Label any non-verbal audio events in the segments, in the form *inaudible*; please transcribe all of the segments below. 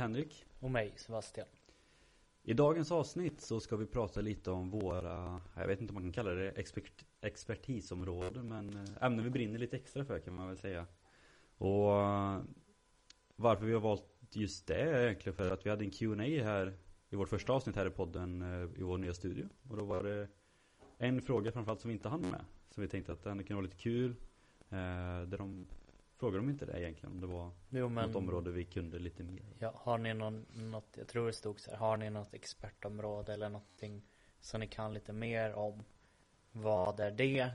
Henrik. Och mig Sebastian. I dagens avsnitt så ska vi prata lite om våra, jag vet inte om man kan kalla det expert, expertisområden men eh, ämnen vi brinner lite extra för kan man väl säga. Och eh, varför vi har valt just det är egentligen för att vi hade en Q&A här i vårt första avsnitt här i podden eh, i vår nya studio. Och då var det en fråga framförallt som vi inte hann med. Som vi tänkte att den kunde vara lite kul. Där de frågade de inte det egentligen om det var jo, men, något område vi kunde lite mer. Ja, har ni någon, något, jag tror det stod så här, har ni något expertområde eller någonting som ni kan lite mer om? Vad är det?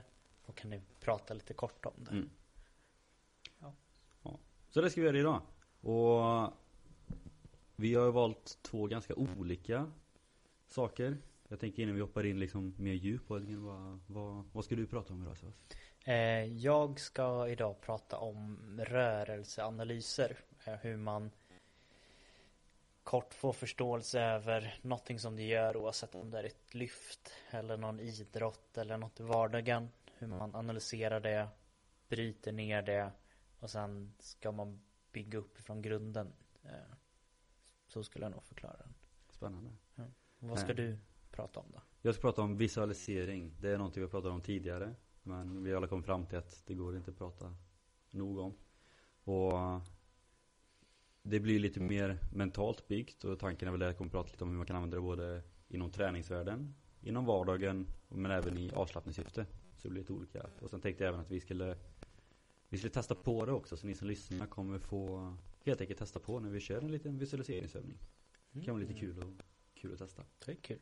Och kan ni prata lite kort om det? Mm. Ja. ja. Så det ska vi göra idag. Och vi har valt två ganska olika saker. Jag tänker innan vi hoppar in liksom mer djup på det, vad, vad, vad ska du prata om idag Sebastian? Eh, jag ska idag prata om rörelseanalyser. Eh, hur man kort får förståelse över någonting som du gör oavsett om det är ett lyft eller någon idrott eller något i vardagen. Hur man analyserar det, bryter ner det och sen ska man bygga upp ifrån grunden. Eh, så skulle jag nog förklara den. Spännande. Ja. Vad ska du prata om då? Jag ska prata om visualisering. Det är någonting vi pratat om tidigare. Men vi alla kommit fram till att det går inte att prata nog om. Och det blir lite mer mentalt byggt och tanken är väl att jag kommer prata lite om hur man kan använda det både inom träningsvärlden, inom vardagen men även i avslappningssyfte. Så det blir lite olika. Och sen tänkte jag även att vi skulle vi skulle testa på det också så ni som lyssnar kommer få helt enkelt testa på när vi kör en liten visualiseringsövning. Det kan vara lite kul, och, kul att testa. Det är kul.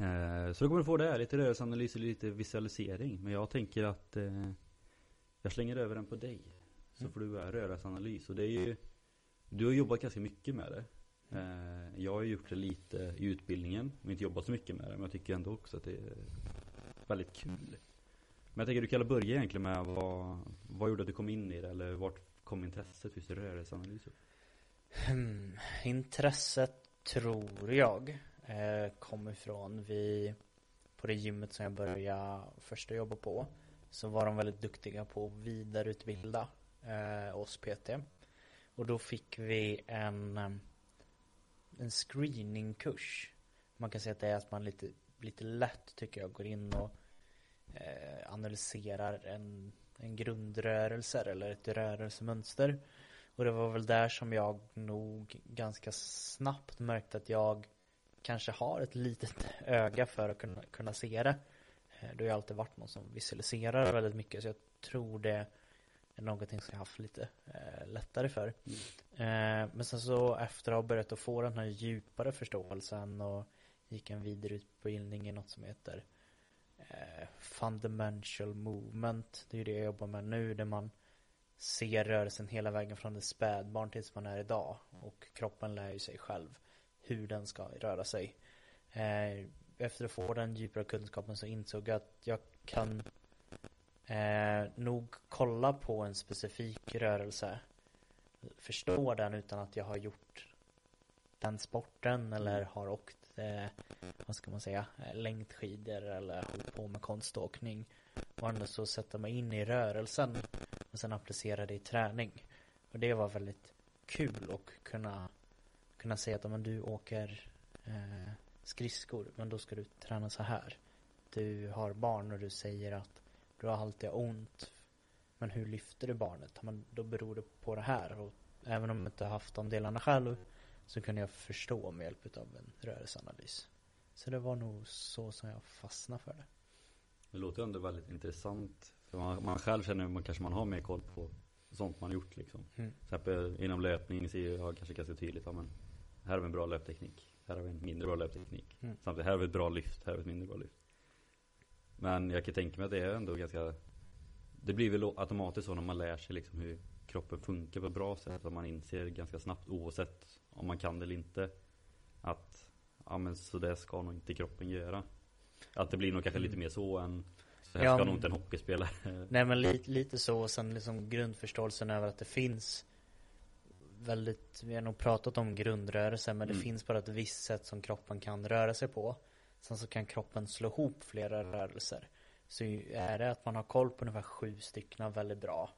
Eh, så då kommer du få det här, lite rörelseanalys och lite visualisering. Men jag tänker att eh, jag slänger över den på dig. Så mm. får du börja rörelseanalys. Och det är ju, du har jobbat ganska mycket med det. Eh, jag har gjort det lite i utbildningen, men inte jobbat så mycket med det. Men jag tycker ändå också att det är väldigt kul. Men jag tänker du kan börja egentligen med vad, vad gjorde att du kom in i det? Eller vart kom intresset för just rörelseanalys? Hmm, intresset tror jag eh, kom ifrån. Vi, på det gymmet som jag började första jobba på så var de väldigt duktiga på att vidareutbilda eh, oss PT. Och då fick vi en, eh, en screeningkurs. Man kan säga att det är att man lite, lite lätt tycker jag går in och eh, analyserar en, en grundrörelse eller ett rörelsemönster. Och det var väl där som jag nog ganska snabbt märkte att jag kanske har ett litet öga för att kunna, kunna se det. Eh, det har ju alltid varit någon som visualiserar väldigt mycket så jag tror det är någonting som jag haft lite eh, lättare för. Mm. Eh, men sen så efter att ha börjat att få den här djupare förståelsen och gick en vidareutbildning i något som heter eh, Fundamental Movement. Det är ju det jag jobbar med nu där man ser rörelsen hela vägen från det spädbarn tills man är idag och kroppen lär ju sig själv hur den ska röra sig. Eh, efter att få den djupare kunskapen så insåg jag att jag kan eh, nog kolla på en specifik rörelse förstå den utan att jag har gjort den sporten eller har åkt eh, vad ska man säga längdskidor eller hållit på med konståkning. Och ändå så sätta mig in i rörelsen och sen applicera det i träning. Och det var väldigt kul att kunna kunna säga att men du åker eh, skridskor men då ska du träna så här. Du har barn och du säger att du har alltid ont men hur lyfter du barnet? Men då beror det på det här och även om jag inte har haft de delarna själv så kunde jag förstå med hjälp av en rörelseanalys. Så det var nog så som jag fastnade för det. Det låter ändå väldigt intressant. För man, man själv känner man kanske man har mer koll på sånt man gjort liksom. Mm. Till exempel inom löpning ser jag kanske ganska tydligt, ja, men här har vi en bra löpteknik. Här har vi en mindre bra löpteknik. Mm. Samtidigt, här har vi ett bra lyft, här har vi ett mindre bra lyft. Men jag kan tänka mig att det är ändå ganska Det blir väl automatiskt så när man lär sig liksom hur kroppen funkar på ett bra sätt. Att man inser ganska snabbt oavsett om man kan det eller inte. Att ja men så det ska nog inte kroppen göra. Att det blir nog kanske lite mm. mer så än så här ja, ska nog inte en hockeyspelare Nej men lite, lite så och sen liksom grundförståelsen över att det finns väldigt, vi har nog pratat om grundrörelse men mm. det finns bara ett visst sätt som kroppen kan röra sig på. Sen så kan kroppen slå ihop flera rörelser. Så är det att man har koll på ungefär sju stycken väldigt bra.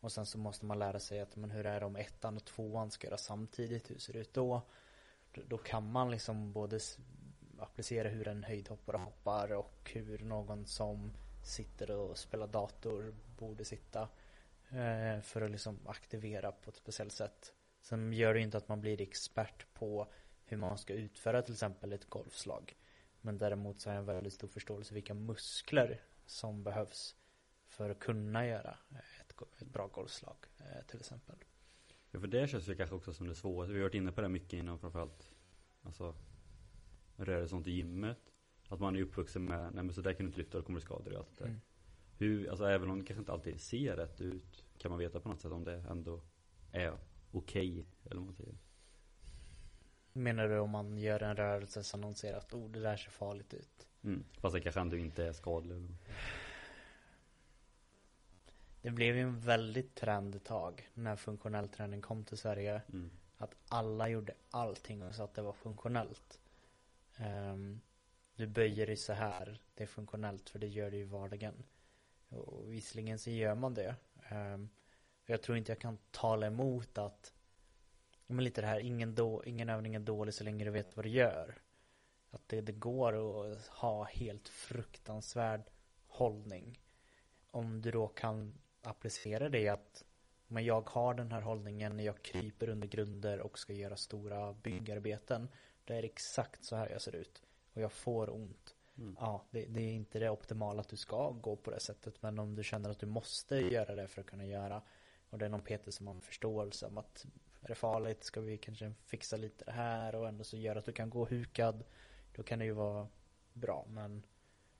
Och sen så måste man lära sig att men hur är det om ettan och tvåan ska göra samtidigt? Hur ser det ut då? Då, då kan man liksom både applicera hur en höjdhoppare hoppar och hur någon som sitter och spelar dator borde sitta. Eh, för att liksom aktivera på ett speciellt sätt. Sen gör det inte att man blir expert på hur man ska utföra till exempel ett golfslag. Men däremot så har jag en väldigt stor förståelse för vilka muskler som behövs för att kunna göra ett, ett bra golfslag eh, till exempel. Ja, för det känns ju kanske också som det svåraste. Vi har varit inne på det mycket inom framförallt alltså rörelse sånt i gymmet. Att man är uppvuxen med, nej men så där kan du inte lyfta, då kommer du skada dig och allt det där. Mm. Hur, alltså även om det kanske inte alltid ser rätt ut, kan man veta på något sätt om det ändå är okej, okay, eller vad man säger. Menar du om man gör en rörelse som någon ser att oh, det där ser farligt ut? Mm. Fast det kanske ändå inte är skadligt. Det blev ju en väldigt trend ett tag när funktionell träning kom till Sverige. Mm. Att alla gjorde allting och sa att det var funktionellt. Um, du böjer dig så här. Det är funktionellt för det gör du i vardagen. Och visserligen så gör man det. Um, jag tror inte jag kan tala emot att men lite det här, ingen, då, ingen övning är dålig så länge du vet vad du gör. Att det, det går att ha helt fruktansvärd hållning. Om du då kan applicera det att men jag har den här hållningen när jag kryper under grunder och ska göra stora byggarbeten. Det är exakt så här jag ser ut. Och jag får ont. Mm. Ja, det, det, är inte det optimala att du ska gå på det sättet. Men om du känner att du måste göra det för att kunna göra. Och det är någon Peter som har en förståelse om att är det farligt? Ska vi kanske fixa lite det här och ändå så gör att du kan gå hukad. Då kan det ju vara bra. Men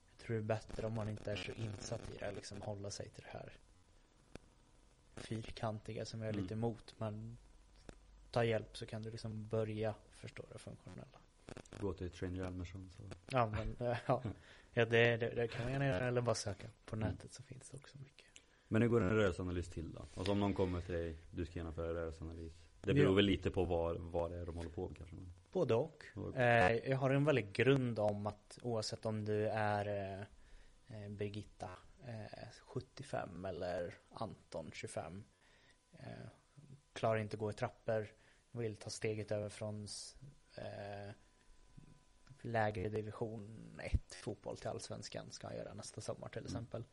jag tror det är bättre om man inte är så insatt i det. Liksom hålla sig till det här fyrkantiga som jag är lite mm. emot. Men ta hjälp så kan du liksom börja förstå det funktionella. Gå till Trainer Hjalmarsson så. Ja men eh, ja, ja det, det, det kan man gärna göra eller bara söka på nätet så finns det också mycket. Men hur går en rörelseanalys till då? Alltså om någon kommer till dig, du ska genomföra rörelseanalys. Det beror ja. väl lite på vad, vad det är de håller på med kanske? Både och. Eh, jag har en väldigt grund om att oavsett om du är eh, eh Birgitta eh, 75 eller Anton 25 eh, klarar inte gå i trappor vill ta steget över från eh, lägre division 1 fotboll till allsvenskan ska han göra nästa sommar till exempel. Mm.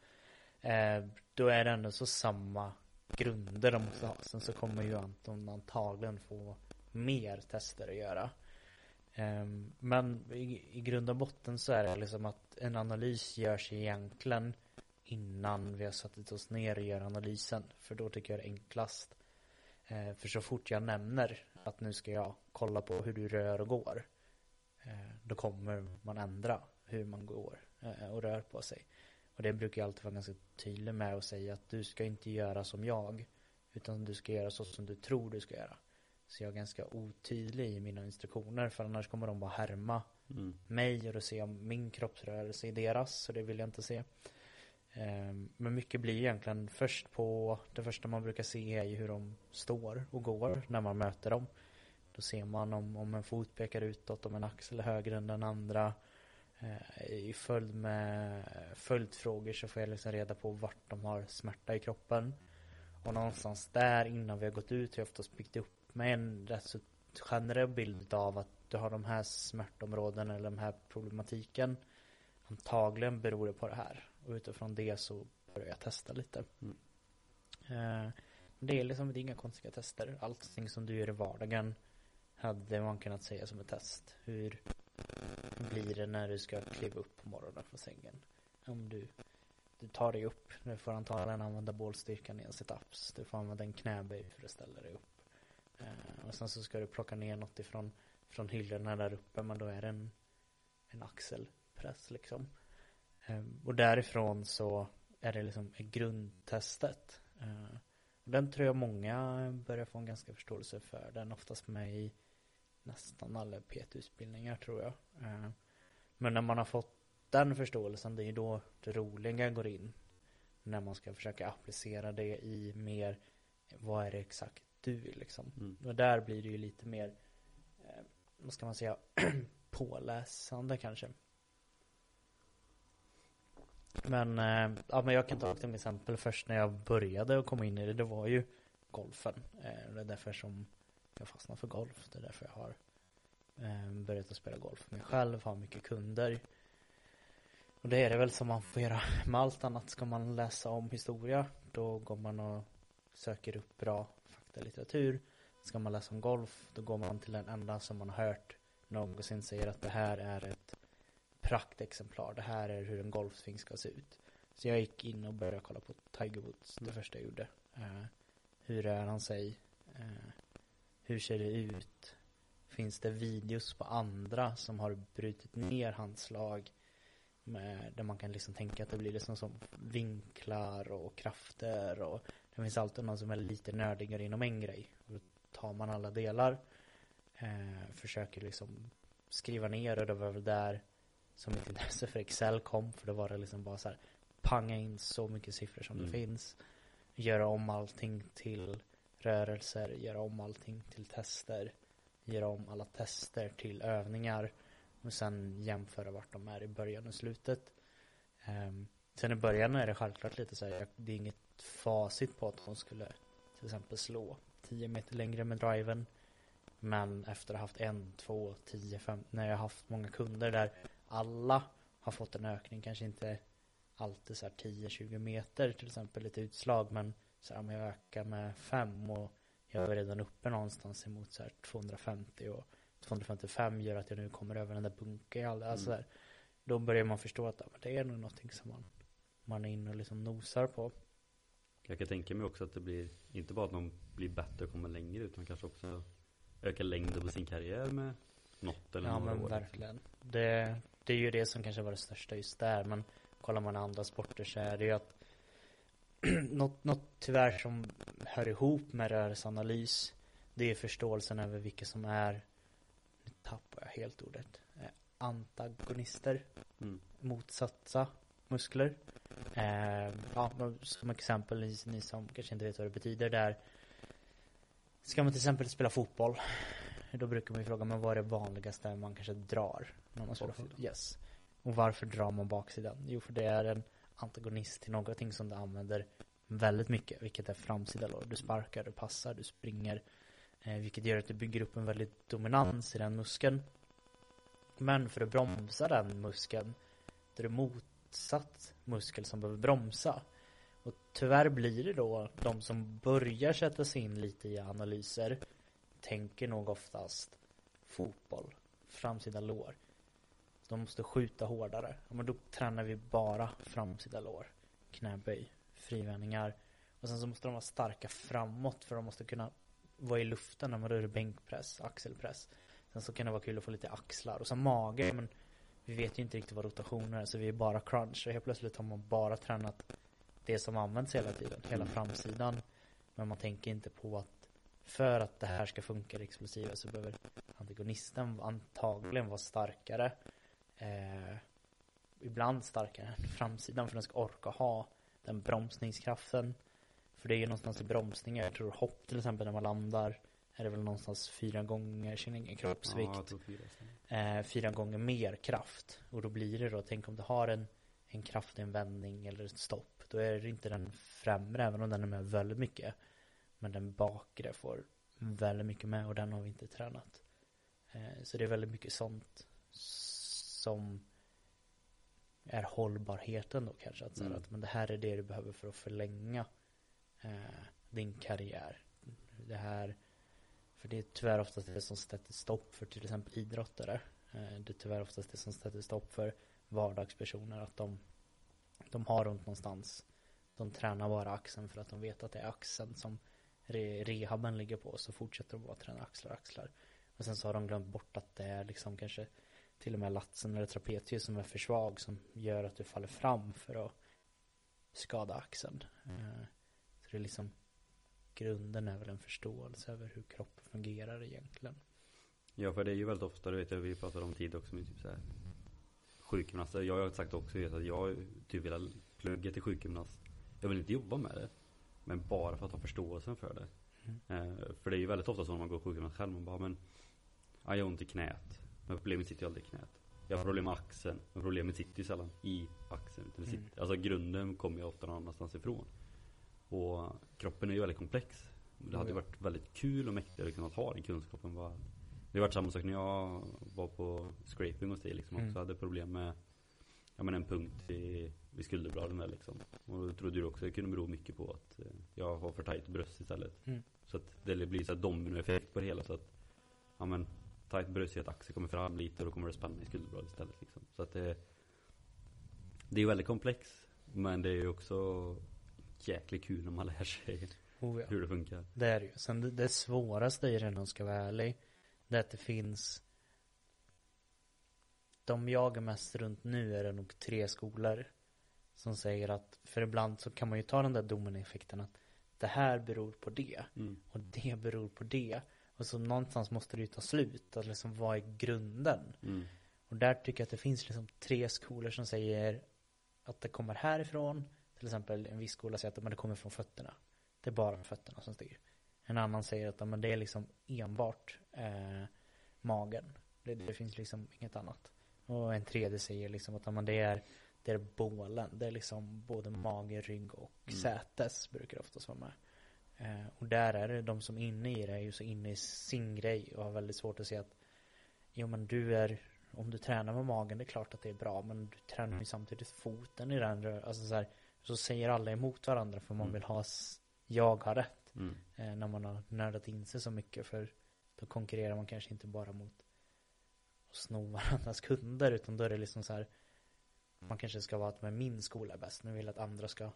Eh, då är det ändå så samma grunder de måste ha. Sen så kommer ju Anton antagligen få mer tester att göra. Ehm, men i, i grund och botten så är det liksom att en analys görs egentligen innan vi har satt oss ner och gör analysen. För då tycker jag det är enklast. Eh, för så fort jag nämner att nu ska jag kolla på hur du rör och går. Eh, då kommer man ändra hur man går och rör på sig. Och det brukar jag alltid vara ganska tydlig med och säga att du ska inte göra som jag. Utan du ska göra så som du tror du ska göra. Så jag är ganska otydlig i mina instruktioner för annars kommer de bara härma mm. mig och då ser jag min kroppsrörelse i deras. Så det vill jag inte se. Ehm, men mycket blir egentligen först på, det första man brukar se är ju hur de står och går när man möter dem. Då ser man om, om en fot pekar utåt, om en axel är högre än den andra. Eh, I följd med följdfrågor så får jag liksom reda på vart de har smärta i kroppen. Och någonstans där innan vi har gått ut har jag oftast byggt upp med en rätt så generell bild av att du har de här smärtområdena eller de här problematiken. Antagligen beror det på det här. Och utifrån det så börjar jag testa lite. Mm. Eh, det är liksom det är inga konstiga tester. Allting som du gör i vardagen hade man kunnat säga som ett test. Hur blir det när du ska kliva upp på morgonen från sängen. Om du, du tar dig upp, nu får antagligen använda bålstyrkan i en situps. Du får använda en knäböj för att ställa dig upp. Eh, och sen så ska du plocka ner något ifrån från hyllorna där uppe, men då är det en, en axelpress liksom. Eh, och därifrån så är det liksom grundtestet. Uh, den tror jag många börjar få en ganska förståelse för. Den är oftast med i nästan alla PT-utbildningar tror jag. Eh, men när man har fått den förståelsen, det är ju då det roliga går in. När man ska försöka applicera det i mer, vad är det exakt du liksom. Mm. Och där blir det ju lite mer, eh, vad ska man säga, *clears throat* påläsande kanske. Men, eh, ja men jag kan ta ett exempel först när jag började och komma in i det, det var ju golfen. Det är därför som jag fastnade för golf. Det är därför jag har eh, börjat att spela golf mig själv, har mycket kunder. Och det är det väl som man får göra med allt annat. Ska man läsa om historia, då går man och söker upp bra faktalitteratur. Ska man läsa om golf, då går man till den enda som man har hört någonsin säger att det här är ett praktexemplar. Det här är hur en golfsving ska se ut. Så jag gick in och började kolla på Tiger Woods, det första jag gjorde. Uh, hur rör han sig? Uh, hur ser det ut? Finns det videos på andra som har brutit ner hans slag? Med, där man kan liksom tänka att det blir liksom som vinklar och krafter och det finns alltid någon som är lite nördigare inom en grej. Och då tar man alla delar. Eh, försöker liksom skriva ner och det var väl där som mitt intresse för Excel kom. För då var det liksom bara så här panga in så mycket siffror som mm. det finns. Göra om allting till rörelser, göra om allting till tester. Göra om alla tester till övningar. Och sen jämföra vart de är i början och slutet. Um, sen i början är det självklart lite så här, det är inget facit på att hon skulle till exempel slå 10 meter längre med driven. Men efter att ha haft en, två, tio, fem, när jag har haft många kunder där alla har fått en ökning, kanske inte alltid så här 10-20 meter till exempel lite utslag men så här om jag ökar med 5 och jag är redan uppe någonstans emot så här 250 och 255 gör att jag nu kommer över den där bunken alltså mm. Då börjar man förstå att ja, det är nog någonting som man Man är inne och liksom nosar på Jag kan tänka mig också att det blir Inte bara att man blir bättre och kommer längre utan kanske också Ökar längden på sin karriär med något eller Ja några men år. verkligen det, det är ju det som kanske var det största just där men Kollar man andra sporter så är det ju att *clears throat* något, något tyvärr som hör ihop med rörelseanalys Det är förståelsen över vilka som är Nu tappar jag helt ordet eh, Antagonister mm. Motsatsa muskler eh, Ja, som exempel ni, ni som kanske inte vet vad det betyder där Ska man till exempel spela fotboll Då brukar man ju fråga men vad är det vanligaste man kanske drar när man spelar fotboll? Yes Och varför drar man baksidan? Jo för det är en antagonist till någonting som du använder väldigt mycket, vilket är framsida lår. Du sparkar, du passar, du springer, eh, vilket gör att du bygger upp en väldigt dominans i den muskeln. Men för att bromsa den muskeln, då är det motsatt muskel som behöver bromsa. Och tyvärr blir det då de som börjar sätta sig in lite i analyser tänker nog oftast fotboll, framsida lår. De måste skjuta hårdare. Ja, men då tränar vi bara framsida lår. Knäböj, frivändningar. Och sen så måste de vara starka framåt för de måste kunna vara i luften när man rör bänkpress, axelpress. Sen så kan det vara kul att få lite axlar och så mage. Men vi vet ju inte riktigt vad rotationer är så vi är bara crunch. Och helt plötsligt har man bara tränat det som används hela tiden, hela framsidan. Men man tänker inte på att för att det här ska funka i explosiva så behöver antagonisten antagligen vara starkare eh, ibland starkare än framsidan för den ska orka ha den bromsningskraften. För det är ju någonstans i bromsningar, jag tror hopp till exempel när man landar är det väl någonstans fyra gånger sin egen kroppsvikt. Ja, fyra, eh, fyra gånger mer kraft. Och då blir det då, tänk om du har en, en kraft, en vändning eller ett stopp. Då är det inte den främre, även om den är med väldigt mycket. Men den bakre får väldigt mycket med och den har vi inte tränat. Eh, så det är väldigt mycket sånt som är hållbarheten då kanske. Att säga mm. att men det här är det du behöver för att förlänga eh, din karriär. Det här, för det är tyvärr oftast det som sätter stopp för till exempel idrottare. Eh, det är tyvärr oftast det som sätter stopp för vardagspersoner. Att de, de har ont någonstans. De tränar bara axeln för att de vet att det är axeln som re rehaben ligger på. Så fortsätter de bara träna axlar axlar. Och sen så har de glömt bort att det är liksom kanske till och med latsen eller trapezius som är för svag som gör att du faller fram för att skada axeln. Mm. Så det är liksom grunden är väl en förståelse över hur kroppen fungerar egentligen. Ja, för det är ju väldigt ofta, det vet jag, vi pratade om tid också med typ så här sjukgymnaster. Jag har sagt också vet, att jag typ vill plugga till sjukgymnast. Jag vill inte jobba med det. Men bara för att ha förståelsen för det. Mm. Eh, för det är ju väldigt ofta så när man går sjukgymnast själv. Man bara, men jag har ont i knät. Men problemet sitter ju aldrig i knät. jag har problem med axeln. Men problemet sitter ju sällan i axeln. Utan Mm. sitter, Alltså grunden kommer ju ofta någon annanstans ifrån. Och kroppen är ju väldigt komplex. Det hade Ja. varit väldigt kul och mäktigare att kunna ha den kunskapen. Vad, det har varit samma sak när jag var på scraping hos dig liksom. Mm. Också hade problem med ja, men en punkt i, vid skulderbladen där liksom. Och då trodde du också det kunde bero mycket på att eh, jag har för tajt bröst istället. Mm. Så att det blir så här dominoeffekt på det hela. Så att, ja men tajt bröst gör att axeln kommer fram lite och då kommer det spänna i skulderbladet istället liksom. Så att det, det är väldigt komplext. Men det är ju också jäkligt kul när man lär sig Oh, ja. hur det funkar. Det är det ju. Sen det, det svåraste i det om ska vara ärlig. Det är att det finns De jag är mest runt nu är det nog tre skolor Som säger att För ibland så kan man ju ta den där domen-effekten att Det här beror på det Mm. Och det beror på det Och så någonstans måste det ju ta slut Att liksom vad är grunden? Mm. Och där tycker jag att det finns liksom tre skolor som säger Att det kommer härifrån. Till exempel en viss skola säger att men det kommer från fötterna. Det är bara fötterna som styr. En annan säger att men det är liksom enbart eh, Magen. Det, det finns liksom inget annat. Och en tredje säger liksom att men det är Det är bålen. Det är liksom både mage, rygg och Mm. sätes brukar det oftast vara med eh, Och där är det de som är inne i det är ju så inne i sin grej och har väldigt svårt att se att Jo men du är Om du tränar med magen det är klart att det är bra men du tränar ju samtidigt foten i den Alltså så här, Så säger alla emot varandra för man Mm. vill ha Jag har rätt Mm. eh, När man har nördat in sig så mycket för Då konkurrerar man kanske inte bara mot Att sno *laughs* varandras kunder utan då är det liksom så här Man kanske ska vara att men min skola är bäst Nu vill jag att andra ska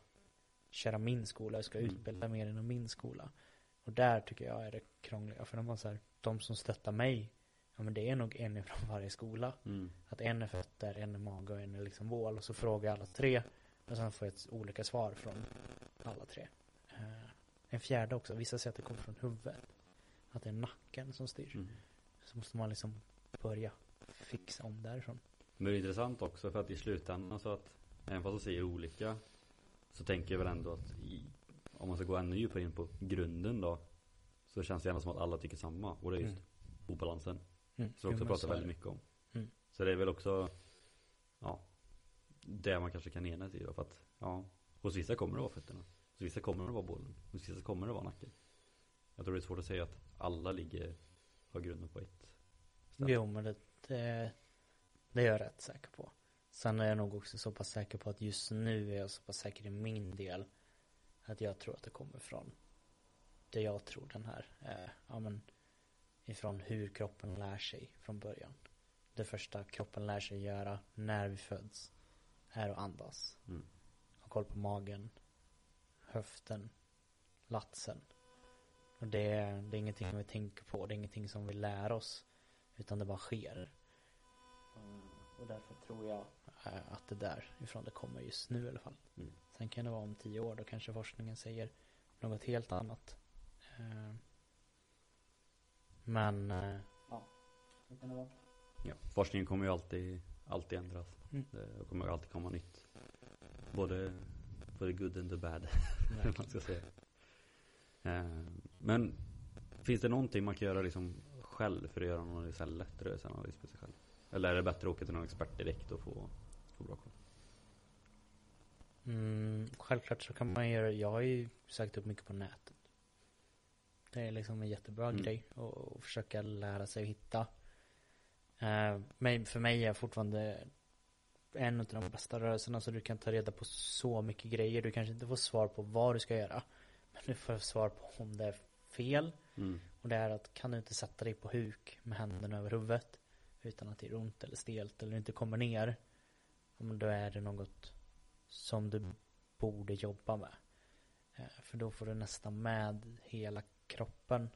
Köra min skola, ska Mm. utbilda mer inom min skola Och där tycker jag är det krångliga för när man så här, De som stöttar mig Ja men det är nog en från varje skola Mm. Att en är fötter, en är mage och en är liksom bål och så frågar jag alla tre Och sen får jag ett olika svar från alla tre Eh, En fjärde också, vissa säger att det kommer från huvudet Att det är nacken som styr Mm. Så måste man liksom börja fixa om därifrån Men det är intressant också för att i slutändan så att Även fast de säger olika Så tänker jag väl ändå att i, Om man ska gå ännu djupare in på grunden då Så känns det ändå som att alla tycker samma Och det är just Mm. obalansen mm. Så vi också pratar väldigt mycket om Mm. Så det är väl också Ja Det man kanske kan enas i då för att Ja Hos vissa kommer det vara fötterna Hos vissa kommer det vara bollen Hos vissa kommer det vara nacken Jag tror det är svårt att säga att alla ligger Har grunden på ett ställe. Jo men det, det Det är jag rätt säker på Sen är jag nog också så pass säker på att just nu är jag så pass säker i min del Att jag tror att det kommer från Det jag tror den här eh, Ja men Ifrån hur kroppen lär sig från början. Det första kroppen lär sig göra när vi föds Är att andas. Mm. Ha koll på magen Höften Latsen. Och det, är- det är ingenting vi tänker på Det är ingenting som vi lär oss Utan det bara sker Och därför tror jag eh, att det där ifrån det kommer just nu i alla fall Mm. Sen kan det vara om tio år Då kanske forskningen säger något helt annat Eh, Men eh, Ja, så kan det vara Ja, forskningen kommer ju alltid, alltid ändras. Mm. Det kommer alltid komma nytt. Både, både good and the bad, *laughs* man ska säga. Men finns det någonting man kan göra liksom själv för att göra någon så här lätt rörelseanalys på sig själv? Eller är det bättre att åka till någon expert direkt och få, få bra koll? Mm, självklart så kan man göra, jag har ju sökt upp mycket på nätet. Det är liksom en jättebra Mm. grej att försöka lära sig att hitta. Eh, men för mig är fortfarande en av de bästa rörelserna så du kan ta reda på så mycket grejer. Du kanske inte får svar på vad du ska göra. Men du får svar på om det är fel. Mm. Och det är att kan du inte sätta dig på huk med händerna över huvudet utan att det är ont eller stelt eller inte kommer ner. Då är det något som du borde jobba med. Eh, För då får du nästan med hela kroppen.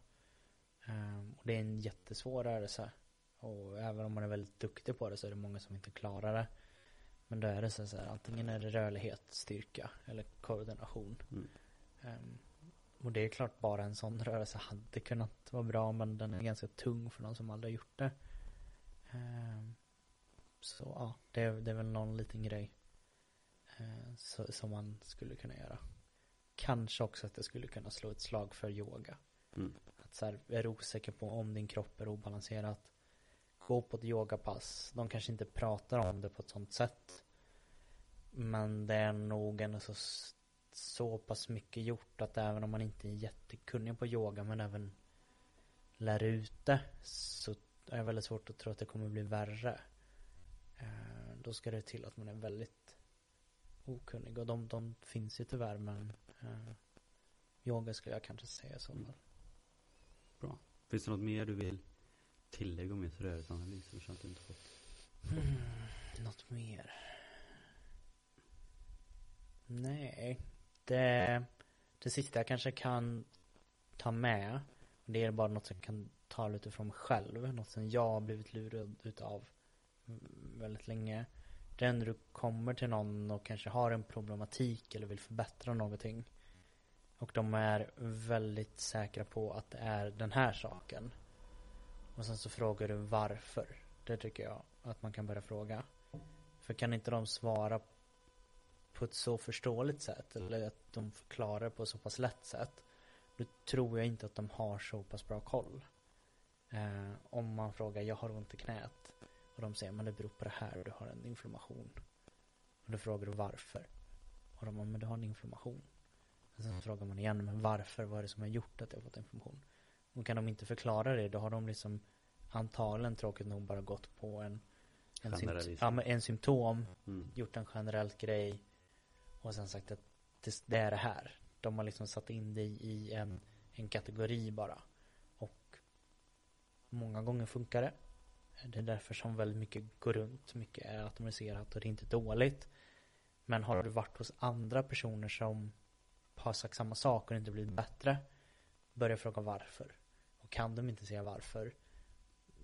Ehm, Och det är en jättesvår rörelse. Och även om man är väldigt duktig på det så är det många som inte klarar det. Men då är det så här, antingen är det rörlighet, styrka eller koordination. Mm. Ehm, och det är klart bara en sån rörelse hade kunnat vara bra men den är ganska tung för någon som aldrig har gjort det. Ehm, så ja, det är, det är väl någon liten grej eh, så, som man skulle kunna göra. Kanske också att jag skulle kunna slå ett slag för yoga. Mm. Att så här, är du osäker på om din kropp är obalanserad gå på ett yogapass. De kanske inte pratar om det på ett sånt sätt. Men det är nog ändå så, så pass mycket gjort att även om man inte är jättekunnig på yoga men även lär ut det så är det väldigt svårt att tro att det kommer bli värre. Eh, då ska det till att man är väldigt okunnig och de, de finns ju tyvärr men eh, yoga skulle jag kanske säga så fall. Bra. Finns det något mer du vill tillägga om just rörelseanalys? Som du inte fått? Mm, något mer? Nej, det, det sista jag kanske kan ta med det är bara något som jag kan ta lite från mig själv. Något som jag har blivit lurad utav väldigt länge. Det är när du kommer till någon och kanske har en problematik eller vill förbättra någonting. Och de är väldigt säkra på att det är den här saken. Och sen så frågar du varför. Det tycker jag att man kan börja fråga. För kan inte de svara på ett så förståeligt sätt eller att de förklarar på ett så pass lätt sätt. Då tror jag inte att de har så pass bra koll. Eh, om man frågar, jag har ont i knät. Och de säger, men det beror på det här, du har en inflammation. Och då frågar du varför. Och de säger, men du har en inflammation. Och sen frågar man igen, men varför? Vad är det som har gjort att jag har fått inflammation? Och kan de inte förklara det, då har de liksom antagligen tråkigt nog bara gått på en en, sympt ja, en symptom, mm. gjort en generell grej och sen sagt att det, det, är det här. De har liksom satt in dig i en, en kategori bara. Och många gånger funkar det. Det är därför som väldigt mycket går runt. Mycket är automatiserat och det är inte dåligt. Men har du varit hos andra personer som har sagt samma sak och inte blivit bättre. Börja fråga varför. Och kan de inte säga varför.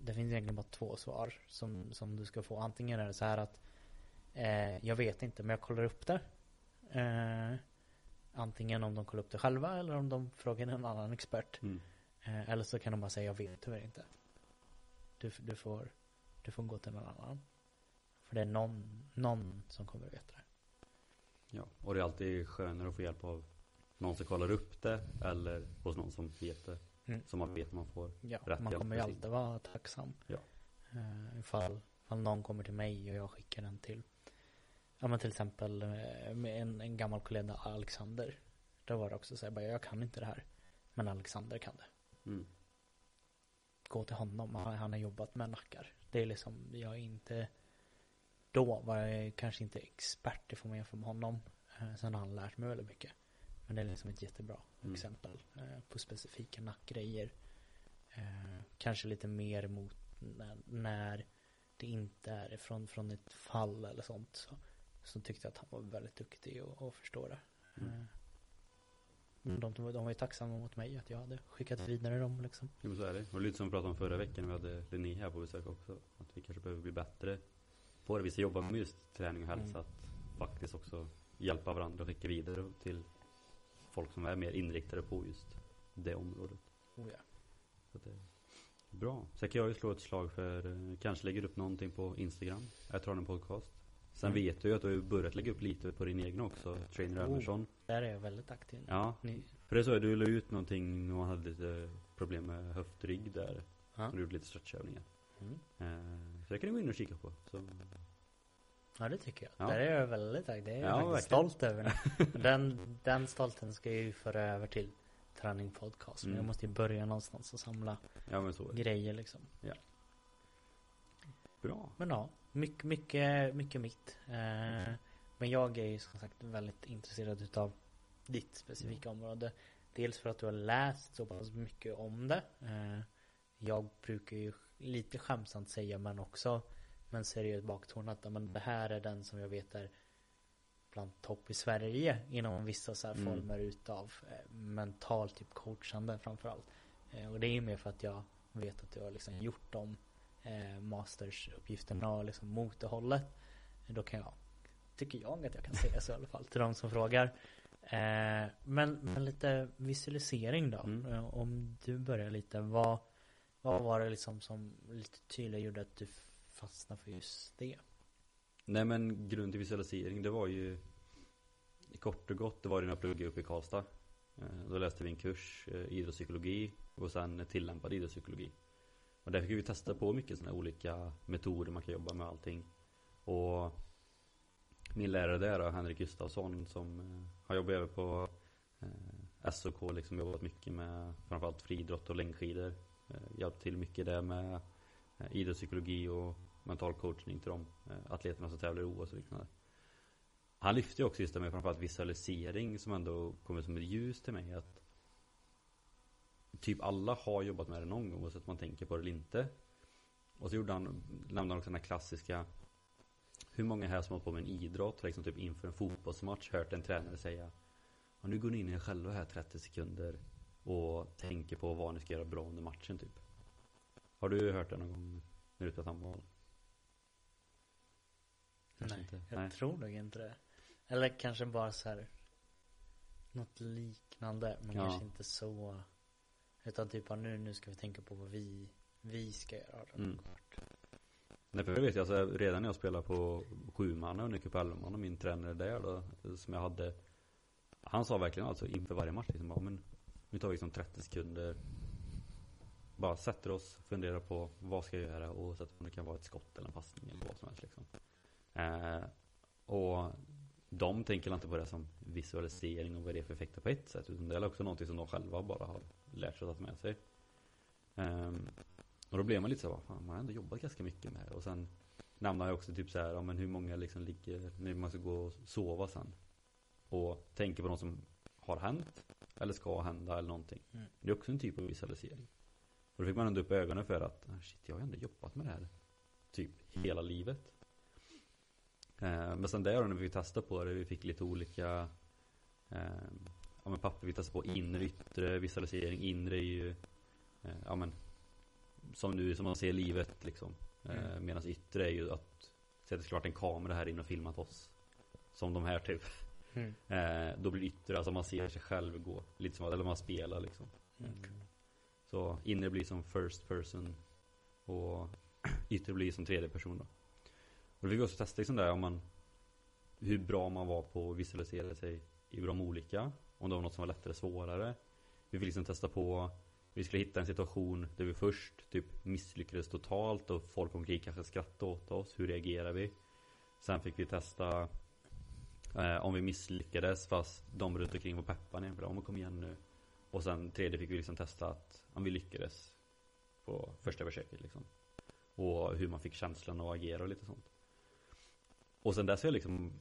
Det finns egentligen bara två svar som, som du ska få. Antingen är det så här att eh, jag vet inte men jag kollar upp det. Eh, antingen om de kollar upp det själva eller om de frågar en annan expert. Mm. Eh, eller så kan de bara säga jag vet tyvärr inte. Du, du, får, du får gå till någon annan. För det är någon, någon som kommer att veta det. Ja, och det är alltid skönare att få hjälp av någon som kollar upp det eller hos någon som vet det. Mm. Så man vet man får ja, rätt man kommer ju alltid vara tacksam. Ja. Uh, ifall, ifall någon kommer till mig och jag skickar den till Ja men till exempel eh, med en, en gammal kollega Alexander. Då var det också så här, bara, jag kan inte det här. Men Alexander kan det. Mm. Gå till honom, han, han har jobbat med nackar. Det är liksom, jag är inte Då var jag kanske inte expert, det får man jämföra med honom. Eh, sen har han lärt mig väldigt mycket. Men det är liksom ett jättebra mm. exempel eh, på specifika nackgrejer. Kanske lite mer mot när, när det inte är från, från ett fall eller sånt. Så som tyckte att han var väldigt duktig och, och förstår det. Mm. Eh, men de, de, var ju tacksamma mot mig att jag hade skickat vidare dem liksom. Jo så är det. Och lite som vi pratade om förra veckan när vi hade Linné här på besök också. Att vi kanske behöver bli bättre på det. Vi ska jobba med just träning och hälsa. Mm. Att faktiskt också hjälpa varandra och skicka vidare till folk som är mer inriktade på just det området. Oh ja. Så det är bra. Sen kan jag ju slå ett slag för, eh, kanske lägger upp någonting på Instagram. Jag tror en podcast. Sen mm. vet du ju att du har börjat lägga upp lite på din egen också, Trainer oh, Andersson. Där är jag väldigt aktiv. Ja. Ni... För det så att du la ut någonting när man hade lite problem med höftrygg där. Ja. du gjorde lite stretchövningar. Mm. Eh, så det kan du gå in och kika på. Så... Ja det tycker jag. Ja. Där är jag väldigt aktiv. Det är jag ja, faktiskt stolt över. *laughs* den, den stolten ska jag ju föra över till Träning Podcast. Men mm. jag måste ju börja någonstans och samla ja, grejer liksom. Ja. Bra. Men ja, mycket, mycket, mycket mitt. Eh, men jag är ju som sagt väldigt intresserad utav ditt specifika område. Dels för att du har läst så pass mycket om det. Eh, jag brukar ju lite skämtsamt säga men också men seriöst baktonat men det här är den som jag vet är bland topp i Sverige inom vissa så här mm. former utav eh, mental typ coachande framförallt. Eh, och det är ju mer för att jag vet att du har liksom gjort dem eh, mastersuppgifterna och liksom mot det hållet. Då kan jag, tycker jag att jag kan säga så i alla fall till de som frågar. Eh, men, men lite visualisering då. Mm. Eh, om du börjar lite, vad, vad var det liksom som lite tydligare gjorde att du fastnade för just det? Nej men grund till visualisering det var ju Kort och gott, det var det när jag pluggade upp i Karlstad eh, Då läste vi en kurs, eh, idrottspsykologi och sen tillämpad idrottspsykologi och där fick vi testa på mycket sådana olika metoder man kan jobba med allting. Och min lärare där då, Henrik Gustafsson som eh, har jobbat över på eh, SOK liksom jobbat mycket med framförallt friidrott och längdskidor. Eh, hjälpt till mycket där med eh, idrottspsykologi och mental coachning till de eh, atleterna som tävlar i OS och liknande. Han lyfte ju också just det med framförallt visualisering som ändå kommer som ett ljus till mig att Typ alla har jobbat med det någon gång oavsett om man tänker på det eller inte. Och så gjorde han, nämnde han också den här klassiska Hur många här som har på med en idrott, liksom typ inför en fotbollsmatch hört en tränare säga och nu går ni in i er själva här 30 sekunder och tänker på vad ni ska göra bra under matchen typ. Har du hört det någon gång när du på handboll? Nej, inte. jag Nej. tror nog inte det. Eller kanske bara så här något liknande, men Ja. kanske inte så. Utan typ, bara nu, nu ska vi tänka på vad vi, vi ska göra. Mm. Nej för jag vet alltså, redan när jag spelade på sjumanna under Cup Elfman och min tränare där då, som jag hade Han sa verkligen alltså inför varje match liksom, bara, men nu tar vi liksom 30 sekunder Bara sätter oss, funderar på vad ska jag göra och så att det kan vara ett skott eller en passning eller vad som helst liksom. eh, Och de tänker inte på det som visualisering och vad det är för effekter på ett sätt utan det är också någonting som de själva bara har lärt sig att ta med sig. Ehm, och då blev man lite så här, fan man har ändå jobbat ganska mycket med det. Och sen nämnde jag också typ så här, ja, men hur många liksom ligger, när man ska gå och sova sen. Och tänker på något som har hänt. Eller ska hända eller någonting. Mm. Det är också en typ av visualisering. Och då fick man ändå upp ögonen för att, ah, shit jag har ändå jobbat med det här. Typ hela livet. Eh, men sen där när vi fick testa på det, vi fick lite olika eh, Ja men papper vi testade på inre, yttre, visualisering. Inre är ju eh, Ja men Som nu, som man ser livet liksom. Mm. Medan yttre är ju att Sätta klart en kamera här inne och filmat oss. Som de här typ. Mm. Då blir det yttre, alltså man ser sig själv gå. Lite som eller man spelar liksom. Mm. Så inre blir som first person. Och yttre blir som tredje person då. Och då fick vi också testa liksom där om man Hur bra man var på att visualisera sig i de olika. Om det var något som var lättare svårare. Vi fick liksom testa på Vi skulle hitta en situation där vi först typ misslyckades totalt och folk omkring kanske skrattade åt oss. Hur reagerar vi? Sen fick vi testa eh, om vi misslyckades fast de runt omkring var peppade igen. Om kom igen nu. Och sen tredje fick vi liksom testa att om vi lyckades på första försöket liksom. Och hur man fick känslan att agera och lite sånt. Och sen dess har jag liksom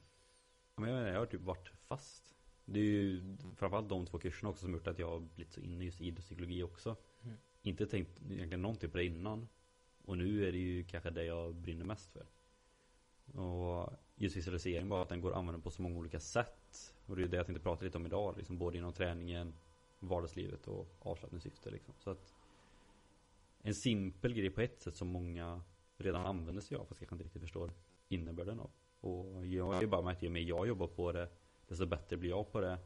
jag, menar, jag har typ varit fast. Det är ju framförallt de två kurserna också som gjort att jag har blivit så inne i just idrottspsykologi också. Mm. Inte tänkt egentligen någonting på det innan. Och nu är det ju kanske det jag brinner mest för. Och just visualisering bara att den går att använda på så många olika sätt. Och det är det jag tänkte prata lite om idag. Liksom både inom träningen, vardagslivet och avslappningssyfte liksom. Så att en simpel grej på ett sätt som många redan använder sig av fast kanske inte riktigt förstår innebörden av. Och jag är bara med att ju mer jag jobbar på det desto bättre blir jag på det.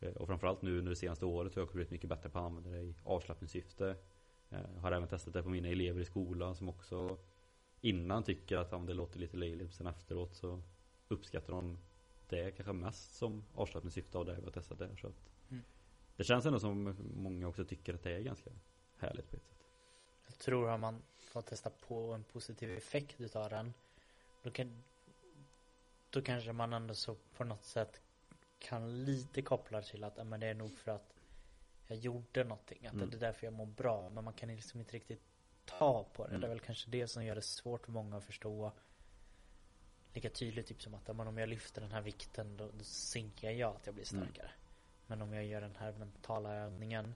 Eh, Och framförallt nu under det senaste året har jag blivit mycket bättre på att använda det i avslappningssyfte. Eh, Har även testat det på mina elever i skolan som också innan tycker att det låter lite löjligt. Sen efteråt så uppskattar de det kanske mest som avslappningssyfte av det vi har testat där. Så att Mm. Det känns ändå som många också tycker att det är ganska härligt på ett sätt. Jag tror att man får testa på en positiv effekt utav den. Då kan Då kanske man ändå så på något sätt kan lite koppla till att men det är nog för att jag gjorde någonting. Att Mm. det är därför jag mår bra. Men man kan liksom inte riktigt ta på det. Mm. Det är väl kanske det som gör det svårt för många att förstå. Lika tydligt typ som att men om jag lyfter den här vikten då, då sinker jag att jag blir Mm. starkare. Men om jag gör den här mentala övningen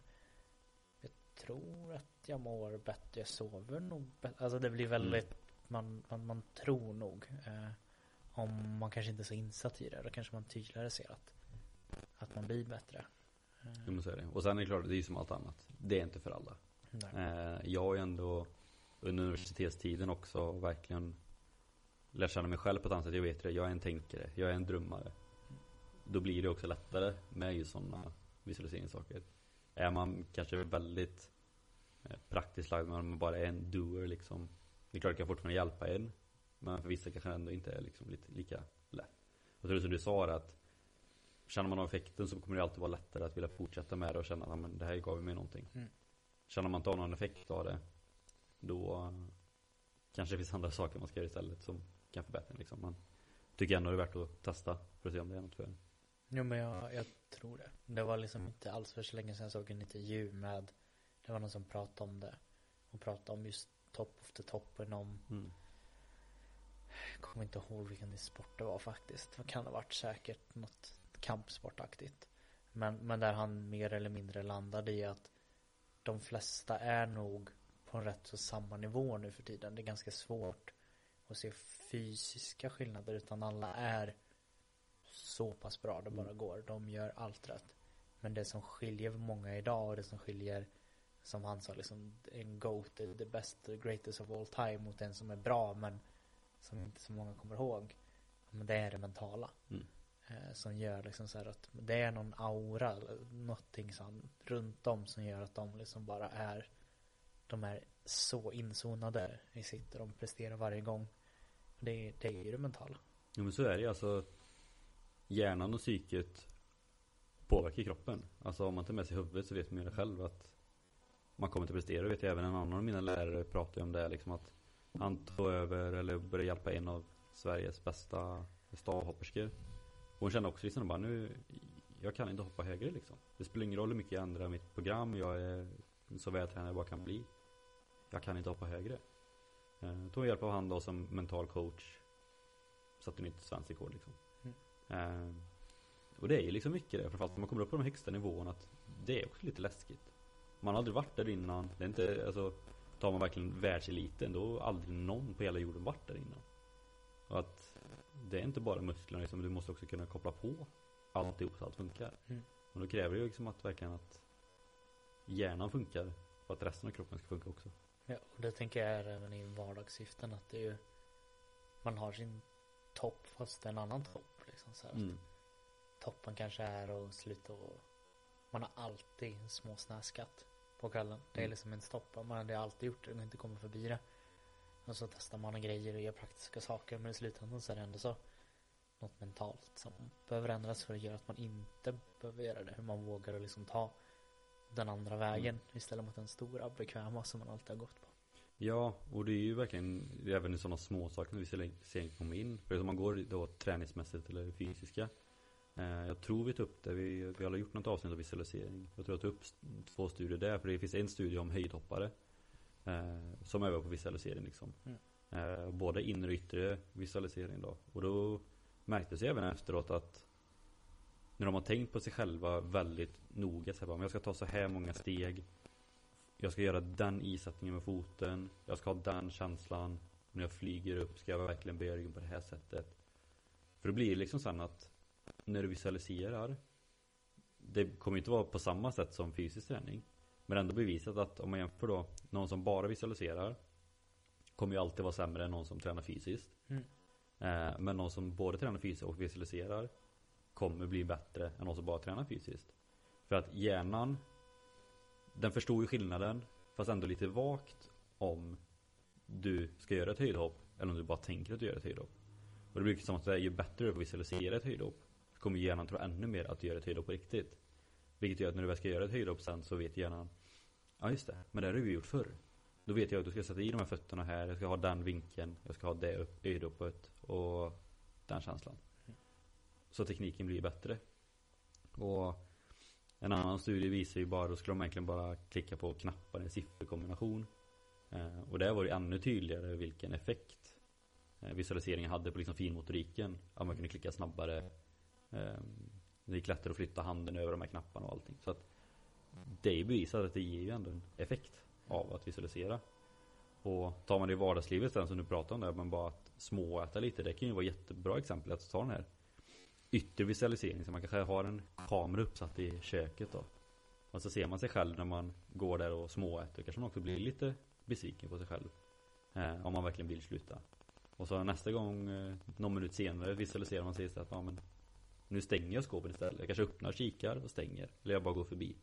Jag tror att jag mår bättre, jag sover nog bättre. Alltså det blir väldigt man, man, man tror nog eh, Om man kanske inte är så insatt i det Då kanske man tydligare ser att Att man blir bättre Jo, men så är det. Och sen är det klart, det är som allt annat. Det är inte för alla. där. Eh, jag har ju ändå under universitetstiden också verkligen lärt känna mig själv på ett annat sätt. Jag vet det, jag är en tänkare, jag är en drömmare. Då blir det också lättare med just sådana visualiseringssaker. Är man kanske väldigt eh, praktiskt lagd, man bara är en doer liksom. Det är klart att jag fortfarande hjälpa en. Men för vissa kanske ändå inte är liksom lite lika lätt. Jag tror som du sa att Känner man av effekten så kommer det alltid vara lättare att vilja fortsätta med det och känna att "Ja, men det här gav mig någonting. Mm. Känner man inte av någon effekt av det Då kanske det finns andra saker man ska göra istället som kan förbättra liksom. Man tycker ändå det är värt att testa för att se om det är något för en. Jo men jag, jag tror det. Det var liksom inte alls för så länge sedan jag såg en intervju med Det var någon som pratade om det. Och pratade om just Top of the Top inom Mm. Jag kommer inte ihåg vilken sport det var faktiskt. Det kan ha varit säkert något kampsportaktigt. Men, men där han mer eller mindre landade i att de flesta är nog på en rätt så samma nivå nu för tiden. Det är ganska svårt att se fysiska skillnader utan alla är så pass bra det bara Mm. går. De gör allt rätt. Men det som skiljer många idag och det som skiljer som han sa liksom en GOAT, the the best, the greatest of all time mot en som är bra men som inte så många kommer ihåg. Men det är det mentala. Mm. Eh, som gör liksom så här att det är någon aura någonting som runt om som gör att de liksom bara är de är så inzonade i sitt och de presterar varje gång. Det, det är ju det mentala. Jo men så är det ju, alltså Hjärnan och psyket påverkar kroppen. Alltså om man tar med sig huvudet så vet man ju det själv att man kommer inte prestera. Det vet jag även en annan av mina lärare pratar ju om det liksom att han tog över eller började hjälpa en av Sveriges bästa stavhopperskor. Hon kände också liksom bara nu jag kan inte hoppa högre liksom. Det spelar ingen roll hur mycket jag ändrar mitt program. Jag är så vältränad jag bara kan bli. Jag kan inte hoppa högre. Eh, tog hjälp av han då som mental coach. Satte nytt svenskt rekord liksom. Eh, och det är ju liksom mycket det. Framförallt när man kommer upp på de högsta nivåerna. Att det är också lite läskigt. Man har aldrig varit där innan. Det är inte, alltså. Tar man verkligen världseliten då har aldrig någon på hela jorden varit där innan. Och att det är inte bara musklerna liksom. Du måste också kunna koppla på alltihop så att allt funkar. Mm. Och då kräver det ju liksom att verkligen att hjärnan funkar. För att resten av kroppen ska funka också. Ja, och det tänker jag är även i vardagssyften att det är ju Man har sin topp fast det är en annan topp liksom så här. Mm. Toppen kanske är att sluta och Man har alltid småsnäskat På kvällen Det är Mm. liksom en stopp Man hade alltid gjort det och inte kommer förbi det Och så testar man grejer och gör praktiska saker Men i slutändan så är det ändå så Något mentalt som behöver ändras för att göra att man inte behöver göra det Hur man vågar att liksom ta Den andra vägen istället mot den stora bekväma som man alltid har gått på Ja, och det är ju verkligen även i sådana små saker när visualisering kommer in. För om man går då träningsmässigt eller fysiska. Eh, jag tror vi tog upp det, vi, vi har gjort något avsnitt av visualisering. Jag tror jag tog upp två studier där, för det finns en studie om höjdhoppare. Eh, som övar på visualisering liksom. Mm. Eh, både inre och yttre visualisering då. Och då märktes det även efteråt att när de har tänkt på sig själva väldigt noga. Så här, "Men jag ska ta så här många steg. Jag ska göra den isättningen med foten. Jag ska ha den känslan. När jag flyger upp ska jag verkligen böja ryggen på det här sättet. För det blir liksom sen att när du visualiserar. Det kommer inte vara på samma sätt som fysisk träning. Men ändå bevisat att om man jämför då någon som bara visualiserar. Kommer ju alltid vara sämre än någon som tränar fysiskt. Mm. Eh, men någon som både tränar fysiskt och visualiserar. Kommer bli bättre än någon som bara tränar fysiskt. För att hjärnan den förstår ju skillnaden fast ändå lite vagt om du ska göra ett höjdhopp eller om du bara tänker att du gör ett höjdhopp. Och det brukar som att det är ju bättre att visualisera ett höjdhopp kommer hjärnan tro ännu mer att du gör ett höjdhopp på riktigt. Vilket gör att när du väl ska göra ett höjdhopp sen så vet hjärnan Ja just det, men det har har vi gjort förr. Då vet jag att du ska sätta i de här fötterna här, jag ska ha den vinkeln, jag ska ha det höjdhoppet och den känslan. Så tekniken blir bättre. Och en annan studie visar ju bara, då skulle de egentligen bara klicka på knappar i en sifferkombination. Eh, och där var det ännu tydligare vilken effekt eh, visualiseringen hade på liksom finmotoriken. Att man kunde klicka snabbare. Ehm, det gick lättare att flytta handen över de här knapparna och allting. Så att det är ju bevisat att det ger ju ändå en effekt av att visualisera. Och tar man det i vardagslivet sen som du pratar om där, men bara att småäta lite. Det kan ju vara jättebra exempel att ta den här yttre visualisering. Så man kanske har en kamera uppsatt i köket då. Och så ser man sig själv när man går där och småäter. Kanske man också blir lite besviken på sig själv. Eh, om man verkligen vill sluta. Och så nästa gång, eh, någon minut senare visualiserar man sig istället. Ja, men nu stänger jag skåpet istället. Jag kanske öppnar, kikar och stänger. Eller jag bara går förbi.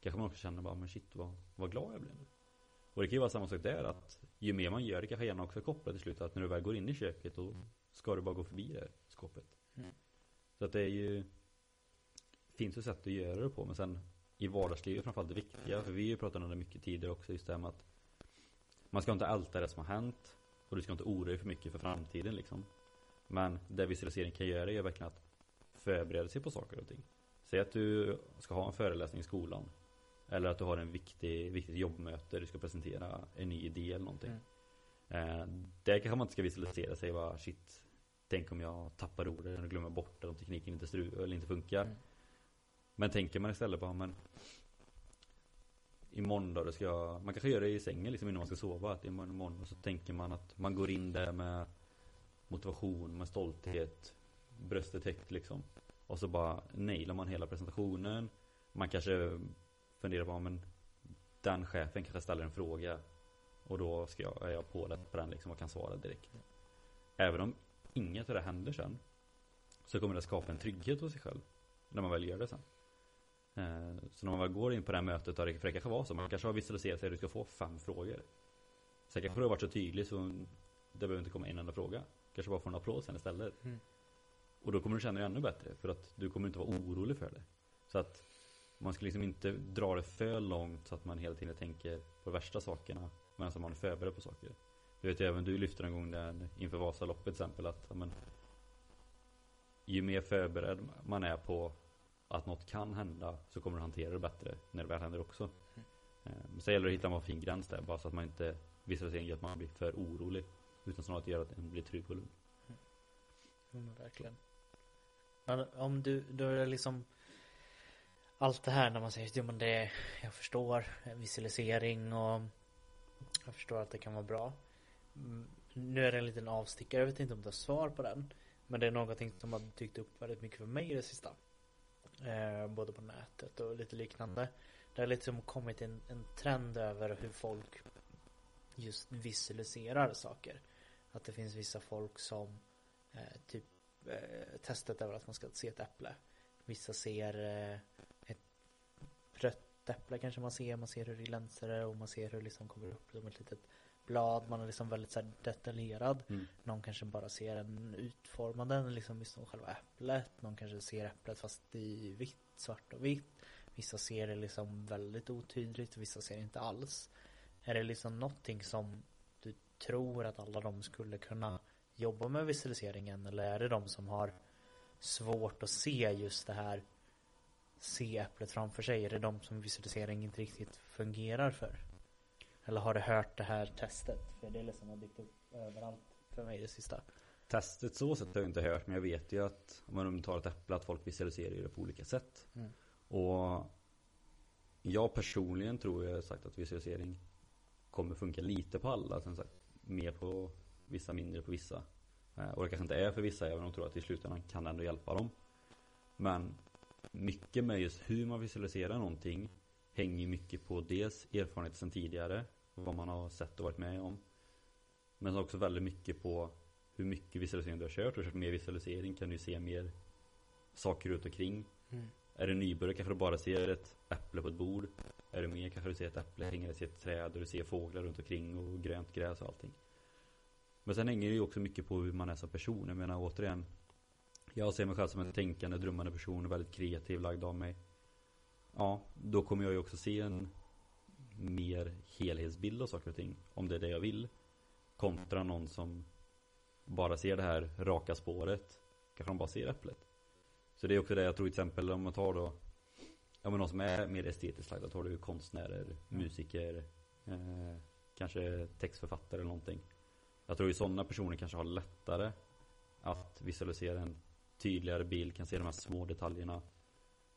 Kanske man också känner bara, men shit vad, vad glad jag blev nu. Och det kan ju vara samma sak där att ju mer man gör det kanske gärna också kopplar till slut att när du väl går in i köket då ska du bara gå förbi det skåpet. Mm. Så att det är ju finns ju sätt att göra det på men sen i vardagslivet framförallt det viktiga för vi har ju pratat om det mycket tidigare också just det här med att Man ska inte älta det som har hänt. Och du ska inte oroa dig för mycket för framtiden liksom. Men det visualisering kan göra är verkligen att förbereda sig på saker och ting. Säg att du ska ha en föreläsning i skolan. Eller att du har en viktig, viktigt jobbmöte, du ska presentera en ny idé eller någonting. Mm. Eh, där kanske man inte ska visualisera sig bara shit, tänk om jag tappar orden eller glömmer bort det om tekniken inte, stru eller inte funkar. Mm. Men tänker man istället bara, men imorgon då, då ska jag, man kanske gör det i sängen liksom innan man ska sova. Att imorgon, imorgon så tänker man att man går in där med motivation, med stolthet, bröstet högt liksom. Och så bara nailar man hela presentationen. Man kanske funderar på, men den chefen kanske ställer en fråga. Och då ska jag, är jag påläst på den liksom och kan svara direkt. Även om inget av det händer sen. Så kommer det skapa en trygghet hos sig själv. När man väl gör det sen. Eh, så när man väl går in på det här mötet, för det kanske var så, man kanske har visualiserat sig att du ska få fem frågor. Sen kanske du har varit så tydlig så det behöver inte komma en enda fråga. Kanske bara få en applåd sen istället. Mm. Och då kommer du känna dig ännu bättre, för att du kommer inte vara orolig för det. Så att man ska liksom inte dra det för långt så att man hela tiden tänker på de värsta sakerna medan man är förberedd på saker. Det vet ju även du lyfte en gång där inför Vasaloppet till exempel att men, ju mer förberedd man är på att något kan hända så kommer du hantera det bättre när det väl händer också. Mm. Men så gäller det att hitta en fin gräns där bara så att man inte visualiseringen gör att man blir för orolig. Utan snarare att göra att en blir trygg och lugn. Mm, verkligen. Men om du, då är det liksom allt det här när man säger, jo men det, jag förstår visualisering och jag förstår att det kan vara bra. Mm, nu är det en liten avstickare, jag vet inte om du har svar på den. Men det är någonting som har dykt upp väldigt mycket för mig i det sista. Eh, både på nätet och lite liknande. Det har liksom kommit en, en trend över hur folk just visualiserar saker. Att det finns vissa folk som eh, typ eh, testet över att man ska se ett äpple. Vissa ser eh, ett rött äpple kanske man ser. Man ser hur det glänser och man ser hur det liksom kommer upp som ett litet blad. Man är liksom väldigt så detaljerad. Mm. Någon kanske bara ser en utformad liksom som själva äpplet. Någon kanske ser äpplet fast i vitt, svart och vitt. Vissa ser det liksom väldigt otydligt. Vissa ser det inte alls. Är det liksom någonting som du tror att alla de skulle kunna jobba med visualiseringen? Eller är det de som har svårt att se just det här se äpplet framför sig? Är det de som visualisering inte riktigt fungerar för? Eller har du hört det här testet? För det är liksom har dykt upp överallt för mig det sista. Testet så sätt har jag inte hört men jag vet ju att om man tar ett äpple att folk visualiserar det på olika sätt. Mm. Och jag personligen tror jag sagt att visualisering kommer funka lite på alla. Sen sagt, mer på vissa, mindre på vissa. Eh, och det kanske inte är för vissa även om de tror att i slutändan kan det ändå hjälpa dem. Men mycket med just hur man visualiserar någonting hänger mycket på dels erfarenhet sedan tidigare vad man har sett och varit med om. Men också väldigt mycket på hur mycket visualisering du har kört. Har du kört mer visualisering kan du se mer saker runt omkring. Mm. Är du nybörjare kanske du bara ser ett äpple på ett bord. Är du mer kanske du ser ett äpple hängande i ett träd och du ser fåglar runt omkring och grönt gräs och allting. Men sen hänger det ju också mycket på hur man är som person. Jag menar återigen. Jag ser mig själv som en tänkande, drömmande person, väldigt kreativ lagd av mig. Ja, då kommer jag ju också se en mer helhetsbild av saker och ting. Om det är det jag vill. Kontra någon som bara ser det här raka spåret. Kanske de bara ser äpplet. Så det är också det jag tror till exempel om man tar då Ja men någon som är mer estetiskt lagd. Då tar du konstnärer, musiker, eh, kanske textförfattare eller någonting. Jag tror ju sådana personer kanske har lättare att visualisera en tydligare bild, kan se de här små detaljerna.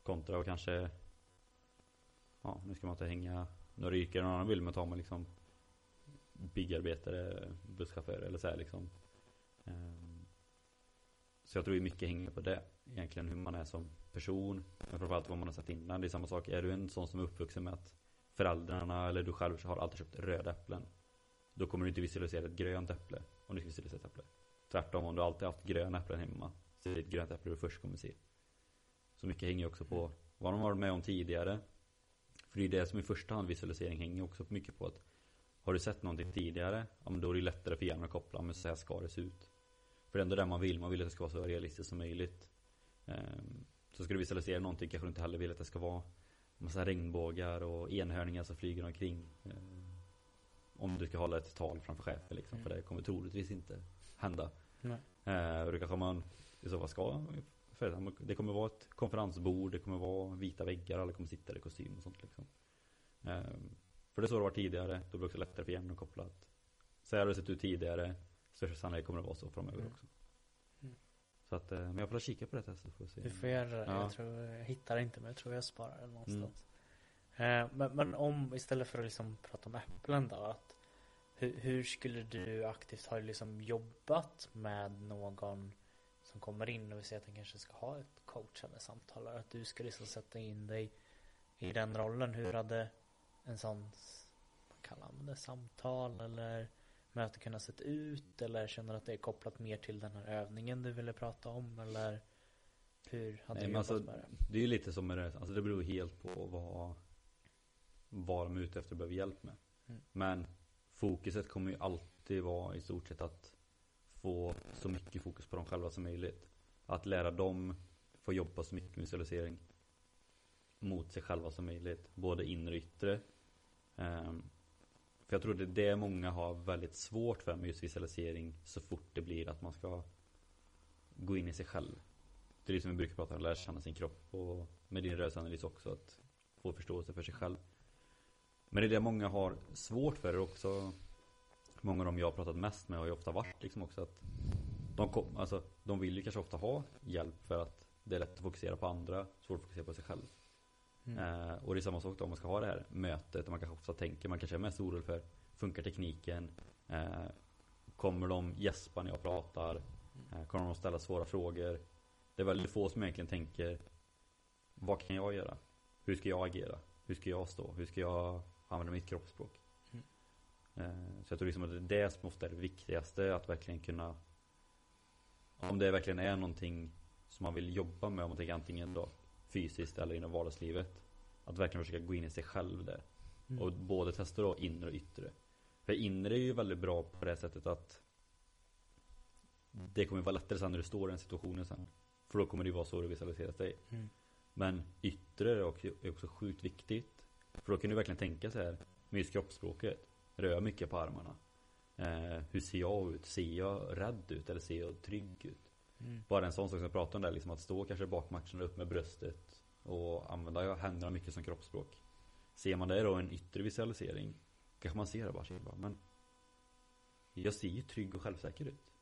Kontra och kanske Ja, nu ska man inte hänga några yrken någon annan bild, men tar man liksom byggarbetare, busschaufför eller så här liksom. Ehm, så jag tror ju mycket hänger på det. Egentligen hur man är som person. Men framförallt vad man har sett innan. Det är samma sak. Är du en sån som är uppvuxen med att föräldrarna eller du själv har alltid köpt röda äpplen. Då kommer du inte visualisera ett grönt äpple. Om du ska visualisera ett äpple. Tvärtom, om du alltid haft gröna äpplen hemma. Så är det ett grönt äpple du först kommer se. Så mycket hänger också på vad de har varit med om tidigare. För det är det som i första hand visualisering hänger också mycket på att Har du sett någonting tidigare, ja men då är det lättare för hjärnan att koppla, men så här ska det se ut. För det är ändå det man vill, man vill att det ska vara så realistiskt som möjligt. Ehm, så ska du visualisera någonting kanske du inte heller vill att det ska vara massa regnbågar och enhörningar som flyger omkring. Ehm, om du ska hålla ett tal framför chefen liksom. Mm. För det kommer troligtvis inte hända. Nej. Eh, och då kanske man i så fall ska för det kommer vara ett konferensbord, det kommer vara vita väggar, alla kommer sitta i kostym och sånt liksom. Eh, för det är så det var tidigare, då blir det också lättare för jämn och kopplat. Så här har det sett ut tidigare, största sannolikhet kommer det vara så framöver Mm. också. Mm. Så att, eh, men jag får kika på det testet får se. Du får göra det. Ja. Jag tror, jag hittar det inte men jag tror jag sparar det någonstans. Eh, men, men om, istället för att liksom prata om äpplen då. Att, hur, hur skulle du aktivt ha liksom jobbat med någon som kommer in och vi säger att den kanske ska ha ett coachande samtal. Att du ska liksom sätta in dig i den rollen. Hur hade en sån, vad kallar man det, samtal eller möte kunnat sett ut? Eller känner du att det är kopplat mer till den här övningen du ville prata om? Eller hur hade Nej, du jobbat alltså, med det? Det är ju lite som med det, alltså det beror helt på vad, vad de är ute efter och behöver hjälp med. Mm. Men fokuset kommer ju alltid vara i stort sett att få så mycket fokus på dem själva som möjligt. Att lära dem få jobba så mycket med visualisering mot sig själva som möjligt. Både inre och yttre. Ehm, för jag tror det är det många har väldigt svårt för med just visualisering så fort det blir att man ska gå in i sig själv. Det är det som vi brukar prata om, lära känna sin kropp och med din rörelseanalys också att få förståelse för sig själv. Men det är det många har svårt för också. Många av dem jag har pratat mest med har ju ofta varit liksom också att de, kom, alltså, de vill ju kanske ofta ha hjälp för att det är lätt att fokusera på andra, svårt att fokusera på sig själv. Mm. Eh, och det är samma sak då om man ska ha det här mötet och man kanske ofta tänker, man kanske är mest orolig för Funkar tekniken? Eh, kommer de gäspa när jag pratar? Eh, kommer de ställa svåra frågor? Det är väldigt få som egentligen tänker Vad kan jag göra? Hur ska jag agera? Hur ska jag stå? Hur ska jag använda mitt kroppsspråk? Mm. Eh, så jag tror liksom att det är det som ofta är det viktigaste, att verkligen kunna Om det verkligen är någonting som man vill jobba med, om man tänker antingen då fysiskt eller inom vardagslivet. Att verkligen försöka gå in i sig själv där. Mm. Och både testa då inre och yttre. För inre är ju väldigt bra på det sättet att det kommer vara lättare sen när du står i den situationen sen. För då kommer det ju vara så du visualiserar dig. Mm. Men yttre är också, är också sjukt viktigt. För då kan du verkligen tänka så här med just kroppsspråket. Rör mycket på armarna. Eh, hur ser jag ut? Ser jag rädd ut eller ser jag trygg ut? Mm. Bara en sån sak som jag pratade om där, liksom att stå kanske bak matchen upp med bröstet och använda händerna mycket som kroppsspråk. Ser man det då en yttre visualisering, kanske man ser det bara, bara men jag ser ju trygg och självsäker ut.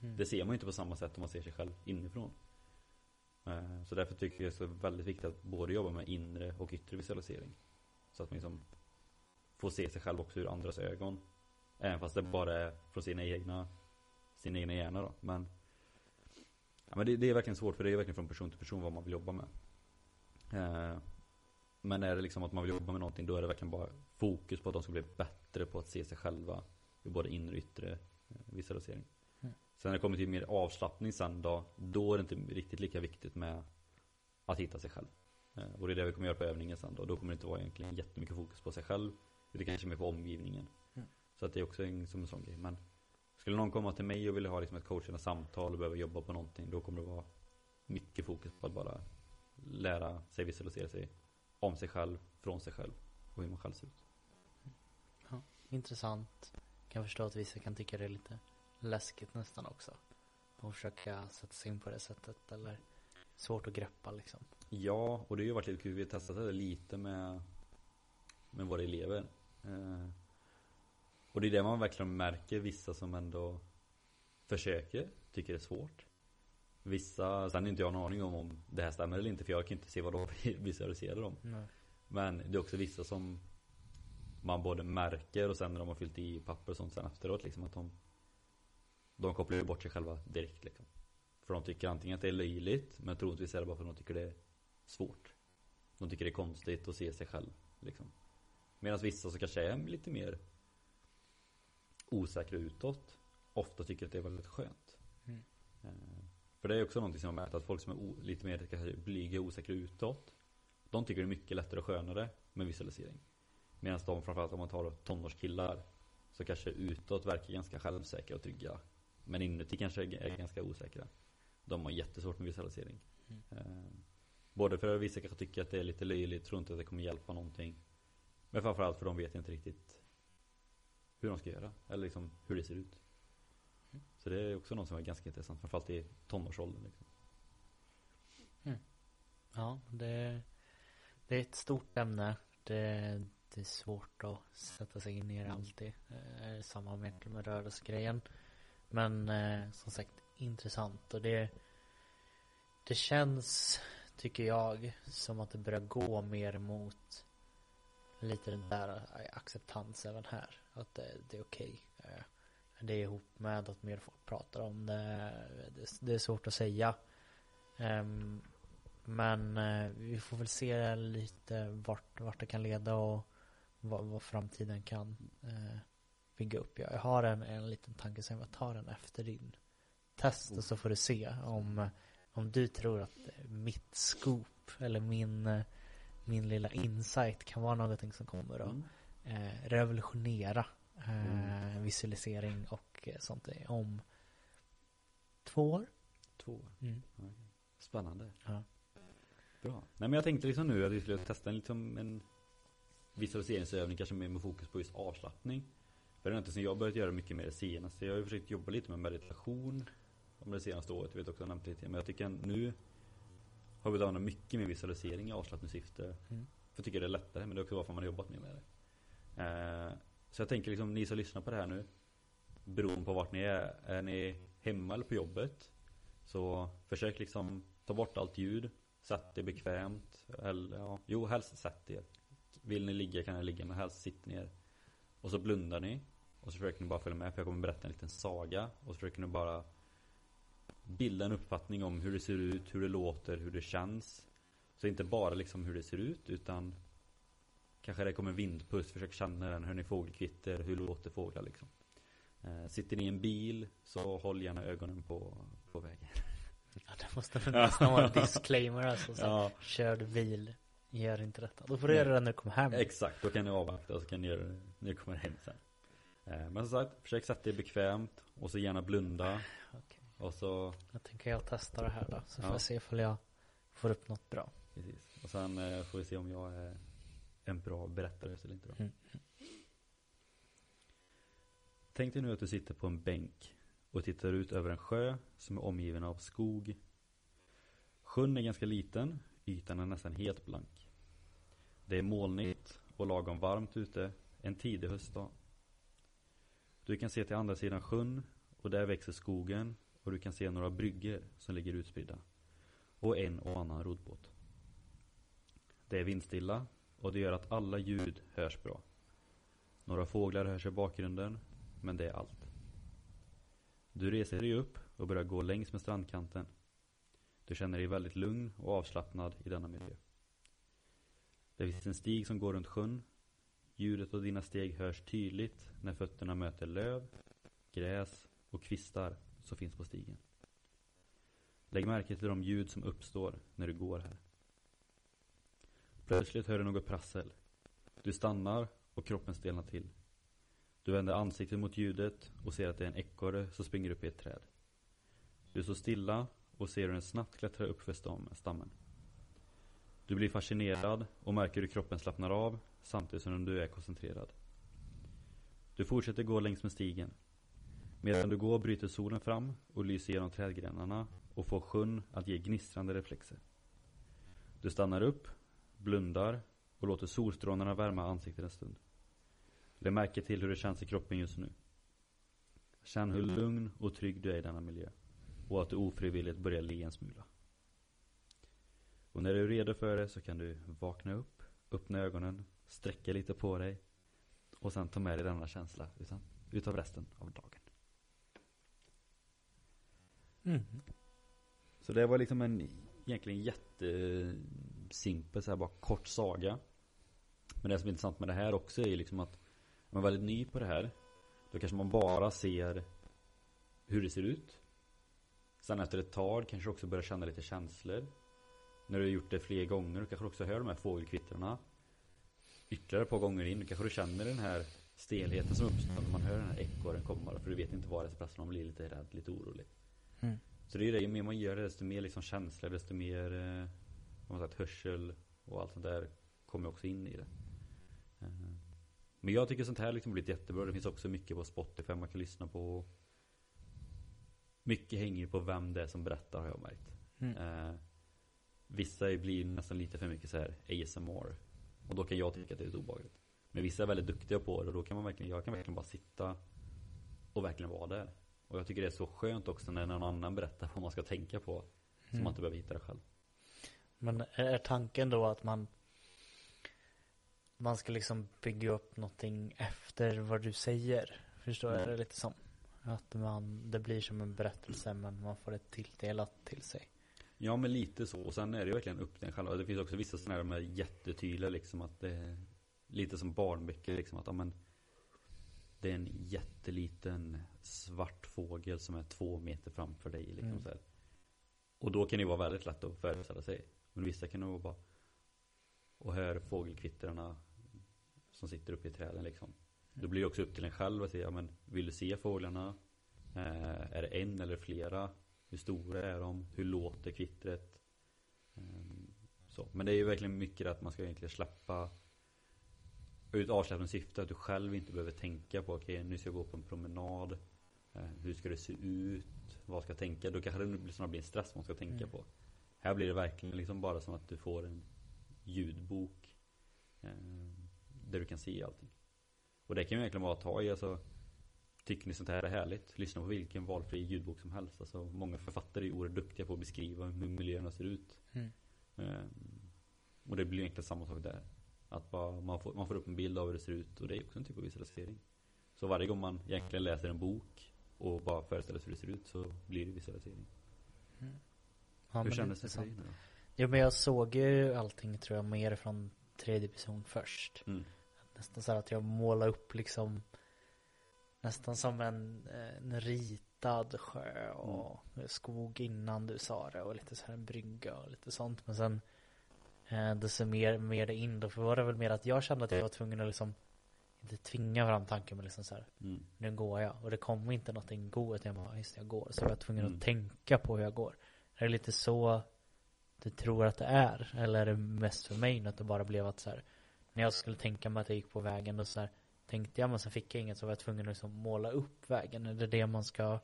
Mm. Det ser man ju inte på samma sätt om man ser sig själv inifrån. Eh, Så därför tycker jag det är så väldigt viktigt att både jobba med inre och yttre visualisering. Så att man liksom får se sig själv också ur andras ögon. Även fast det bara är från sina egna, sin egna hjärna då. Men, ja, men det, det är verkligen svårt för det är verkligen från person till person vad man vill jobba med. Eh, Men är det liksom att man vill jobba med någonting då är det verkligen bara fokus på att de ska bli bättre på att se sig själva. I både inre och yttre eh, visualisering. Mm. Sen när det kommer till mer avslappning sen då, då är det inte riktigt lika viktigt med att hitta sig själv. Eh, Och det är det vi kommer göra på övningen sen då. Då kommer det inte vara egentligen jättemycket fokus på sig själv. Utan kanske mer på omgivningen. Mm. Så att det är också en, som en sån grej. Men skulle någon komma till mig och vilja ha liksom ett coachande samtal och behöva jobba på någonting. Då kommer det vara mycket fokus på att bara lära sig visualisera sig om sig själv, från sig själv och hur man själv ser ut. Intressant. Kan förstå att vissa kan tycka det är lite läskigt nästan också. Och försöka sätta sig in på det sättet eller svårt att greppa liksom. Ja, och det har ju varit lite kul. Vi har testat det lite med, med våra elever. Eh, och det är det man verkligen märker. Vissa som ändå försöker, tycker det är svårt. Vissa, sen har inte jag en aning om om det här stämmer eller inte. För jag kan inte se vad de *laughs* visualiserar dem. Nej. Men det är också vissa som man både märker och sen när de har fyllt i papper och sånt sen efteråt liksom att de De kopplar ju bort sig själva direkt liksom. För de tycker antingen att det är löjligt men troligtvis är det bara för att de tycker det är svårt. De tycker det är konstigt att se sig själv liksom. Medan vissa så kanske är lite mer osäkra utåt ofta tycker att det är väldigt skönt. Mm. Eh, För det är också någonting som jag märkt att folk som är lite mer kanske blyga och osäkra utåt De tycker det är mycket lättare och skönare med visualisering. Medan de framförallt om man tar tonårskillar så kanske utåt verkar ganska självsäkra och trygga. Men inuti kanske är ganska osäkra. De har jättesvårt med visualisering. Mm. Både för att vissa kanske tycker att det är lite löjligt, tror inte att det kommer hjälpa någonting. Men framförallt för de vet inte riktigt hur de ska göra. Eller liksom hur det ser ut. Så det är också något som är ganska intressant. Framförallt i tonårsåldern. Liksom. Mm. Ja, det, det är ett stort ämne. Det, det är svårt att sätta sig in i det alltid. Eh, samma med, med rörelsegrejen. Men eh, som sagt intressant och det Det känns Tycker jag som att det börjar gå mer mot Lite den där eh, acceptans även här. Att det, det är okej. Okay. Det är ihop med att mer folk pratar om det. Det, det är svårt att säga. Um, men eh, vi får väl se lite vart, vart det kan leda och vad, vad framtiden kan uh, bygga upp. Jag har en, en liten tanke som jag tar den efter din test och så får du se om, om du tror att mitt scoop eller min, min lilla insight kan vara någonting som kommer att mm. eh, revolutionera eh, mm. visualisering och sånt om två år. Två år. Mm. Spännande. Ja. Bra. Nej men jag tänkte liksom nu att vi skulle testa en, liksom en visualiseringsövning kanske mer med fokus på just avslappning. För det är något som jag börjat göra mycket mer det senaste. Jag har ju försökt jobba lite med meditation om det senaste året. Jag vet också jag nämnt lite. Men jag tycker nu har vi använt mycket mer visualisering i avslappningssyfte. Mm. För jag tycker det är lättare. Men det är också varför man har jobbat mer med det. Eh, så jag tänker liksom ni som lyssnar på det här nu. Beroende på vart ni är. Är ni hemma eller på jobbet? Så försök liksom ta bort allt ljud. Sätt er bekvämt. Eller ja, jo helst sätt er. Vill ni ligga kan ni ligga men helst sitt ner. Och så blundar ni. Och så försöker ni bara följa med för jag kommer berätta en liten saga. Och så försöker ni bara bilda en uppfattning om hur det ser ut, hur det låter, hur det känns. Så inte bara liksom hur det ser ut utan Kanske det kommer vindpust, försök känna den, hör ni fågelkvitter, hur låter fåglar liksom. Eh, sitter ni i en bil så håll gärna ögonen på, på vägen. Ja, det måste nästan vara en disclaimer alltså. Så ja. Kör du bil, gör inte detta. Då får du göra det när du kommer hem. Exakt, då kan ni avvakta och så kan ni göra det när ni kommer hem sen. Eh, men som sagt, försök sätta dig bekvämt och så gärna blunda. Och så... Jag tänker jag testa det här då. Så får jag se ifall jag får upp något bra. Precis. Och sen eh, får vi se om jag är en bra berättare eller inte då. Mm. Tänk dig nu att du sitter på en bänk och tittar ut över en sjö som är omgiven av skog. Sjön är ganska liten, ytan är nästan helt blank. Det är molnigt och lagom varmt ute en tidig höstdag. Du kan se till andra sidan sjön och där växer skogen och du kan se några brygger som ligger utspridda. Och en och annan roddbåt. Det är vindstilla och det gör att alla ljud hörs bra. Några fåglar hörs i bakgrunden, men det är allt. Du reser dig upp och börjar gå längs med strandkanten. Du känner dig väldigt lugn och avslappnad i denna miljö. Det finns en stig som går runt sjön. Ljudet av dina steg hörs tydligt när fötterna möter löv, gräs och kvistar som finns på stigen. Lägg märke till de ljud som uppstår när du går här. Plötsligt hör du något prassel. Du stannar och kroppen stelnar till. Du vänder ansiktet mot ljudet och ser att det är en ekorre som springer upp i ett träd. Du står stilla och ser hur den snabbt klättrar upp för stammen. Du blir fascinerad och märker hur kroppen slappnar av samtidigt som du är koncentrerad. Du fortsätter gå längs med stigen. Medan du går bryter solen fram och lyser genom trädgrenarna och får sjön att ge gnistrande reflexer. Du stannar upp, blundar och låter solstrålarna värma ansiktet en stund. Lägg märke till hur det känns i kroppen just nu. Känn hur lugn och trygg du är i denna miljö. Och att du ofrivilligt börjar le en smula. Och när du är redo för det så kan du vakna upp, öppna ögonen, sträcka lite på dig. Och sen ta med dig denna känsla utan, utav resten av dagen. Mm. Så det var liksom en egentligen jättesimpel så här bara kort saga. Men det som är intressant med det här också är liksom att om man är väldigt ny på det här Då kanske man bara ser Hur det ser ut. Sen efter ett tag kanske du också börjar känna lite känslor. När du har gjort det fler gånger, och kanske också hör de här fågelkvittrarna Ytterligare ett par gånger in, då kanske du känner den här stelheten som uppstår när man hör den här ekorren komma För du vet inte vad det är som man blir lite rädd, lite orolig mm. Så det är ju det, ju mer man gör det desto mer liksom känslor, desto mer eh, man sagt, hörsel och allt sånt där kommer också in i det. Eh, Men jag tycker sånt här liksom blivit jättebra. Det finns också mycket på Spotify man kan lyssna på. Mycket hänger ju på vem det är som berättar har jag märkt. Mm. Eh, vissa blir nästan lite för mycket så här ASMR. Och då kan jag tycka att det är obehagligt. Men vissa är väldigt duktiga på det och då kan man verkligen, jag kan verkligen bara sitta och verkligen vara där. Och jag tycker det är så skönt också när någon annan berättar vad man ska tänka på. Så Mm. man inte behöver hitta det själv. Men är tanken då att man man ska liksom bygga upp någonting efter vad du säger? Förstår jag det lite som? Att man, det blir som en berättelse men man får det tilldelat till sig. Ja men lite så. Och sen är det verkligen upp till en själv. Det finns också vissa sådana här med jättetydliga liksom att det är lite som barnböcker liksom att ja, men det är en jätteliten svart fågel som är två meter framför dig liksom Mm. så här. Och då kan det vara väldigt lätt att föreställa sig. Men vissa kan nog bara och hör fågelkvittrarna som sitter uppe i träden liksom. Då blir det också upp till en själv att säga, men vill du se fåglarna? Eh, är det en eller flera? Hur stora är de? Hur låter kvittret? Ehm, Så. Men det är ju verkligen mycket att man ska egentligen släppa ur ett avsläppande syfte att du själv inte behöver tänka på okej nu ska jag gå på en promenad Eh, Hur ska det se ut? Vad ska jag tänka? Då kanske det blir- snarare blir en stress man ska tänka Mm. på Här blir det verkligen liksom bara som att du får en ljudbok eh, Där du kan se allting Och det kan ju egentligen vara att ta i alltså Tycker ni sånt här är härligt? Lyssna på vilken valfri ljudbok som helst alltså, Många författare är oerhört duktiga på att beskriva hur miljöerna ser ut Mm. Ehm, Och det blir egentligen samma sak där Att bara, man, får, man får upp en bild av hur det ser ut och det är också en typ av visualisering Så varje gång man egentligen läser en bok och bara föreställer sig hur det ser ut så blir det visualisering Ja, Hur kändes det för dig? Jo men jag såg ju allting tror jag mer från tredje person först. Mm. Nästan så här att jag målade upp liksom Nästan som en, en ritad sjö och skog innan du sa det och lite så här en brygga och lite sånt. Men sen eh, desto mer, mer det in då för var det väl mer att jag kände att jag var tvungen att liksom inte tvinga fram tanken men liksom så här Mm. nu går jag och det kommer inte någonting gå utan jag bara just det, jag går så jag var tvungen Mm. att tänka på hur jag går. Är det lite så du tror att det är? Eller är det mest för mig att det bara blev att så här när jag skulle tänka mig att jag gick på vägen och så här tänkte jag men sen fick jag inget så var jag tvungen att liksom måla upp vägen. Är det det man ska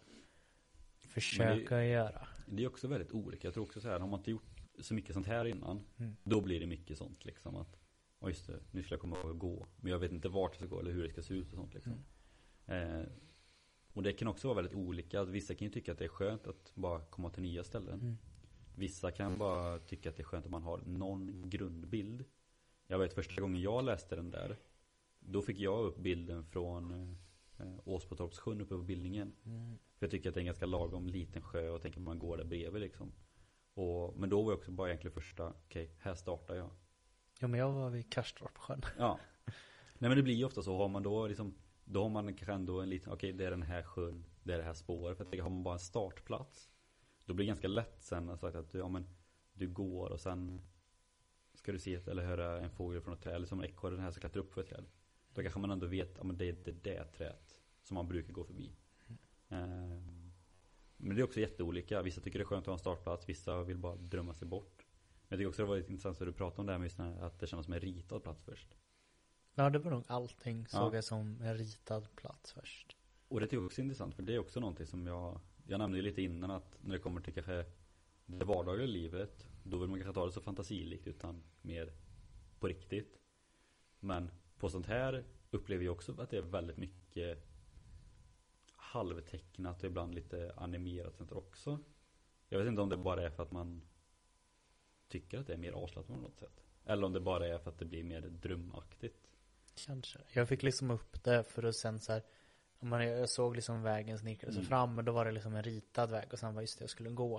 försöka göra? Det är också väldigt olika. Jag tror också så här, har man inte gjort så mycket sånt här innan Mm. Då blir det mycket sånt liksom att Ja just det, nu ska jag komma ihåg att gå Men jag vet inte vart jag ska gå eller hur det ska se ut och sånt liksom Mm. eh, Och det kan också vara väldigt olika. Vissa kan ju tycka att det är skönt att bara komma till nya ställen Mm. Vissa kan bara tycka att det är skönt att man har någon grundbild Jag vet första gången jag läste den där Då fick jag upp bilden från eh, Åsbotorpssjön uppe på Billingen Mm. För jag tycker att det är en ganska lagom liten sjö och tänker att man går där bredvid liksom och, Men då var jag också bara egentligen första Okej, här startar jag. Jo men jag var vid Karstorpssjön. Ja. *laughs* Nej men det blir ju ofta så, har man då liksom Då har man kanske ändå en liten, okej det är den här sjön Det är det här spåret, för att har man bara en startplats Då blir det ganska lätt sen att sagt att ja men Du går och sen Ska du se ett, eller höra en fågel från ett träd Eller som en ekorre den här som klättrar upp för ett träd. Då kanske man ändå vet, ja men det är det där trädet Som man brukar gå förbi. Ehm, Men det är också jätteolika Vissa tycker det är skönt att ha en startplats Vissa vill bara drömma sig bort Men jag tycker också det var lite intressant att du pratade om det här med just att det kändes som en ritad plats först Ja det var nog allting såg Ja. jag som en ritad plats först. Och det tycker jag också är intressant för det är också någonting som jag Jag nämnde ju lite innan att när det kommer till kanske Det vardagliga livet Då vill man kanske ta det så fantasilikt utan mer på riktigt Men på sånt här upplever jag också att det är väldigt mycket Halvtecknat och ibland lite animerat sånt också Jag vet inte om det bara är för att man Tycker att det är mer avslappnat på något sätt Eller om det bara är för att det blir mer drömaktigt Kanske. Jag fick liksom upp det för att sen så här man, Jag såg liksom vägen snickrade sig Mm. fram men då var det liksom en ritad väg och sen var just det jag skulle gå.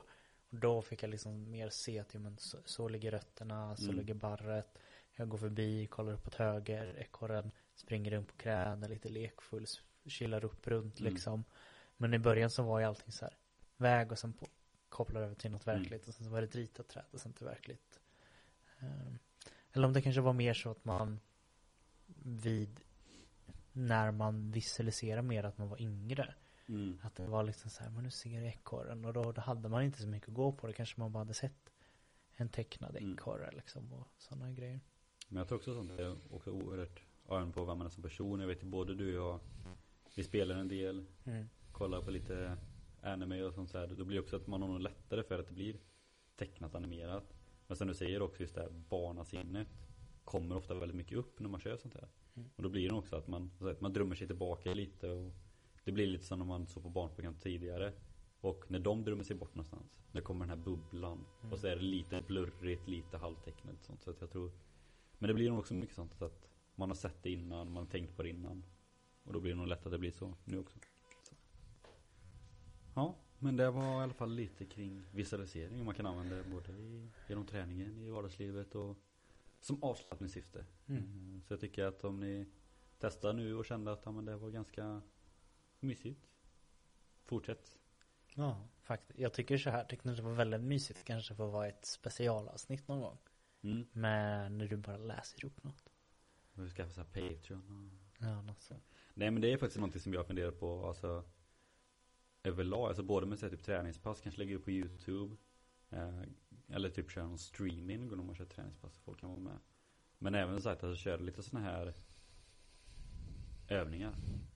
Och då fick jag liksom mer se att ja, men så, så ligger rötterna, så Mm. ligger barret. Jag går förbi, kollar upp åt höger, ekorren springer runt på knän, är lite lekfull, chillar upp runt Mm. liksom. Men i början så var ju allting så här väg och sen på, kopplar över till något Mm. verkligt och sen så var det ett ritat träd och sen till verkligt. Ehm, eller om det kanske var mer så att man vid när man visualiserar mer att man var yngre. mm. Att det var liksom så här, men nu ser jag ekorren och då, då hade man inte så mycket att gå på. Det kanske man bara hade sett en tecknad Mm. ekorre liksom och sådana grejer. Men jag tror också sånt är också oerhört även på vem man är som person. Jag vet ju både du och jag, vi spelar en del, Mm. kollar på lite anime och sånt så här. Då blir det också att man har nog lättare för att det blir tecknat animerat. Men som du säger också just det här barnasinnet kommer ofta väldigt mycket upp när man kör sånt här. Mm. Och då blir det också att man, så att man drömmer sig tillbaka lite och det blir lite som när man såg på barnprogram tidigare. Och när de drömmer sig bort någonstans, när kommer den här bubblan. Mm. Och så är det lite blurrigt, lite halvtecknat sånt. Så att jag tror Men det blir nog också mycket sånt så att man har sett det innan, man har tänkt på det innan. Och då blir det nog lätt att det blir så nu också. Så. Ja, men det var i alla fall lite kring visualisering. Man kan använda det både i, genom träningen, i vardagslivet och som avslappningssyfte. Mm. Mm, Så jag tycker att om ni testar nu och kände att ja, men det var ganska mysigt. Fortsätt. Ja, faktiskt. Jag tycker så här, tyckte det var väldigt mysigt kanske för att vara ett specialavsnitt någon gång. Mm. Men när du bara läser upp något. Vi ska skaffa så här Patreon och... Ja, något så. Nej men det är faktiskt någonting som jag funderar på alltså Överlag, alltså både med så här, typ träningspass, kanske lägga upp på YouTube eh, Eller typ köra någon streaming när man kör träningspass så folk kan vara med Men även sagt att jag kör lite såna här Övningar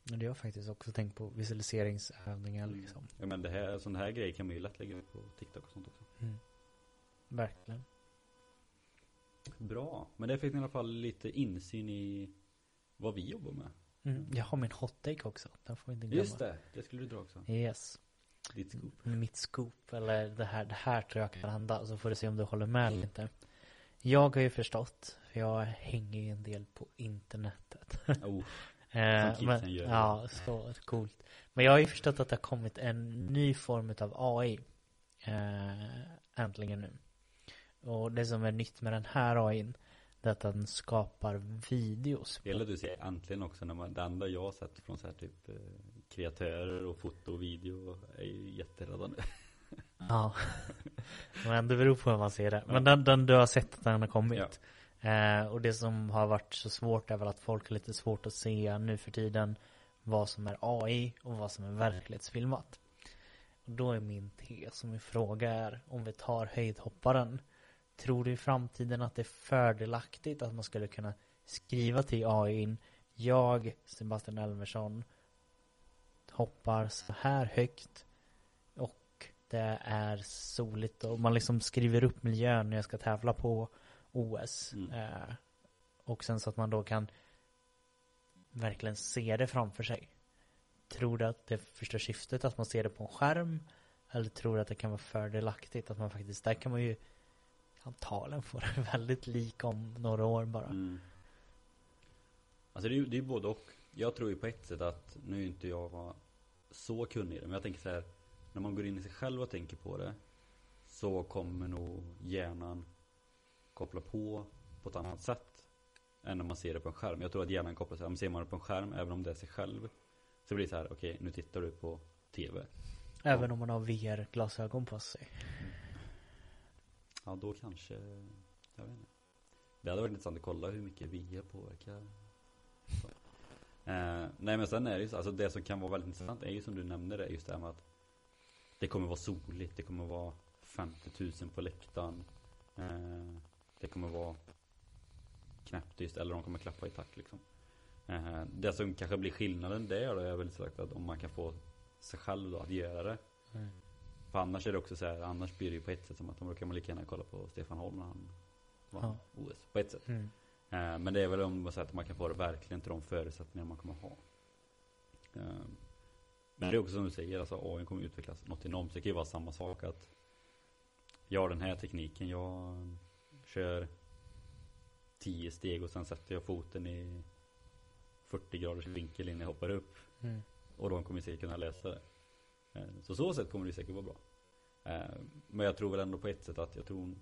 Men det har jag faktiskt också tänkt på visualiseringsövningar Mm. liksom. Ja men det här, sån här grejer kan man ju lätt lägga upp på TikTok och sånt också Mm. Verkligen. Bra, men det fick ni i alla fall lite insyn i Vad vi jobbar med Mm. Jag har min hot take också. Den får vi inte glömma. Just det, det skulle du dra också Yes. Ditt scoop Mitt scoop eller det här, det här tror jag kan hända. Så får du se om du håller med eller inte. Jag har ju förstått, för jag hänger ju en del på internetet. oh, *laughs* Eh, kidsen men, gör. ja, så coolt. Men jag har ju förstått att det har kommit en ny form av AI. Eh, äntligen nu. Och det som är nytt med den här AIn, det är att den skapar videos. Det gäller du säger äntligen också när man, det enda jag har sett från så här typ eh, kreatörer och foto och video är ju jätteräddande. *laughs* Ja. Men det beror på hur man ser det. Men den, den du har sett att den har kommit. Eh, och det som har varit så svårt är väl att folk har lite svårt att se nu för tiden vad som är AI och vad som är verklighetsfilmat. Och då är min tes och min fråga är om vi tar höjdhopparen. Tror du i framtiden att det är fördelaktigt att man skulle kunna skriva till AI Jag, Sebastian Elmersson, hoppar så här högt och det är soligt och man liksom skriver upp miljön när jag ska tävla på OS. Mm. Eh, och sen så att man då kan verkligen se det framför sig. Tror du att det förstör syftet att man ser det på en skärm? Eller tror du att det kan vara fördelaktigt att man faktiskt, där kan man ju antagligen få det *laughs* väldigt lik om några år bara. Mm. Alltså det är ju det är både och. Jag tror ju på ett sätt att, nu är inte jag så kunnig i det, men jag tänker så här. När man går in i sig själv och tänker på det Så kommer nog hjärnan koppla på på ett annat sätt Än när man ser det på en skärm. Jag tror att hjärnan kopplar sig, om ser man det på en skärm, även om det är sig själv Så blir det så här, okej nu tittar du på TV Även om man har VR-glasögon på sig. Ja då kanske, jag vet inte. Det hade varit intressant att kolla hur mycket VR påverkar. Så. Eh, nej men sen är det ju så, alltså det som kan vara väldigt intressant är ju som du nämnde det, just det här med att det kommer vara soligt, det kommer vara 50 000 på läktaren. Eh, det kommer vara knäpptyst eller de kommer klappa i takt liksom. Eh, det som kanske blir skillnaden där då är väl sagt att om man kan få sig själv då att göra det. Mm. För annars är det också så här, annars blir det ju på ett sätt som att då kan man lika gärna kolla på Stefan Holm när han vann OS. På ett sätt. Mm. Eh, men det är väl om man säger att man kan få det verkligen till de förutsättningar man kommer ha. Eh, men det är också som du säger, alltså AI kommer utvecklas något enormt. Det kan ju vara samma sak att jag har den här tekniken, jag kör 10 steg och sen sätter jag foten i 40 graders vinkel innan jag hoppar upp. Mm. Och de kommer säkert kunna läsa det. Eh, Så så sätt kommer det säkert vara bra. Eh, Men jag tror väl ändå på ett sätt att jag tror